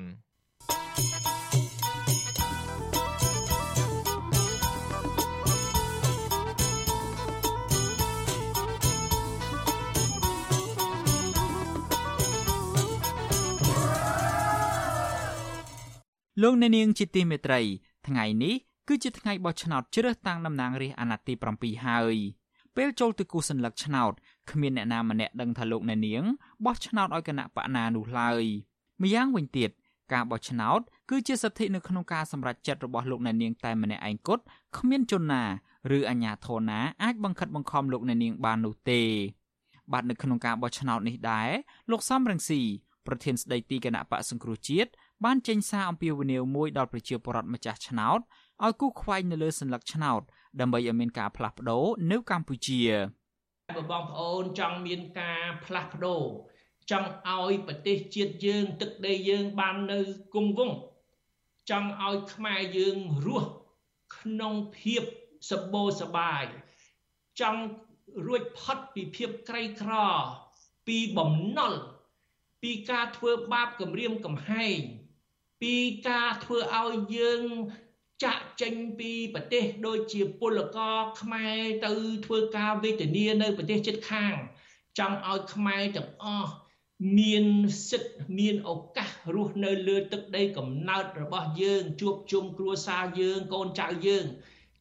លោកអ្នកនាងជាទីមេត្រី ថ្ងៃនេះគឺជាថ្ងៃបោះឆ្នោតជ្រើសតាំងតំណាងរាស្ត្រអាណត្តិទី7ហើយពេលចូលទៅគូសញ្ញលឹកឆ្នោត គ្មានអ្នកណាម្នាក់ដឹងថាលោកអ្នកនាងបោះឆ្នោតឲ្យគណៈបកណានោះឡើយម្យ៉ាងវិញទៀតការបោះឆ្នោតគឺជាសិទ្ធិនៅក្នុងការសម្រេចចិត្តរបស់លោកអ្នកនាងតែម្នាក់ឯងគត់គ្មានជនណាឬអាជ្ញាធរណាអាចបង្ខិតបង្ខំលោកអ្នកនាងបាននោះទេ បាទនៅក្នុងការបោះឆ្នោតនេះដែរលោកសំរងស៊ីប្រធានស្ដីទីគណៈបកសង្គ្រោះជាតិបានចេញសារអំពាវនាវមួយដល់ប្រជាពលរដ្ឋម្ចាស់ឆ្នោតឲ្យគូខ្វែងនៅលើសញ្ញាឆ្នោតដើម្បីឲ្យមានការផ្លាស់ប្ដូរនៅកម្ពុជា។ បងប្អូនចង់មានការផ្លាស់ប្ដូរចង់ឲ្យប្រទេសជាតិយើងទឹកដីយើងបាននៅគង់វង្សចង់ឲ្យខ្មែរយើងរស់ក្នុងភាពសម្បូរសបាយចង់រួចផុតពីភាពក្រីក្រ ពីបំណុលពីការធ្វើបាបគំរាមកំហែងពីការធ្វើឲ្យយើង ចាក់ចេញពីប្រទេសដូចជាពលករខ្មែរទៅធ្វើការវេទនានៅប្រទេសជិតខាង ចង់ឲ្យខ្មែរទាំងអស់មានសិទ្ធិមានឱកាសរស់នៅលើទឹកដីកំណើតរបស់យើង ជួបជុំគ្រួសារយើងកូនចៅយើង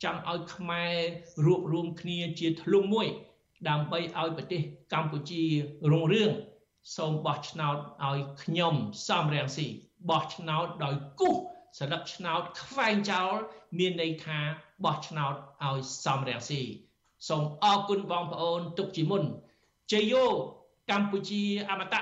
ចង់ឲ្យខ្មែររួបរวมគ្នាជាធ្លុងមួយ ដើម្បីឲ្យប្រទេសកម្ពុជារុងរឿងសូមបោះឆ្នោតឲ្យខ្ញុំសំរាំងស៊ីបោះឆ្នោតដោយគូស ស្លឹកឆ្នោតខ្វែងចោលមានន័យថាបោះឆ្នោតឲ្យសំរាំងស៊ីសូមអរគុណបងប្អូនទុកជាមុនជ័យយោកម្ពុជាអមតៈ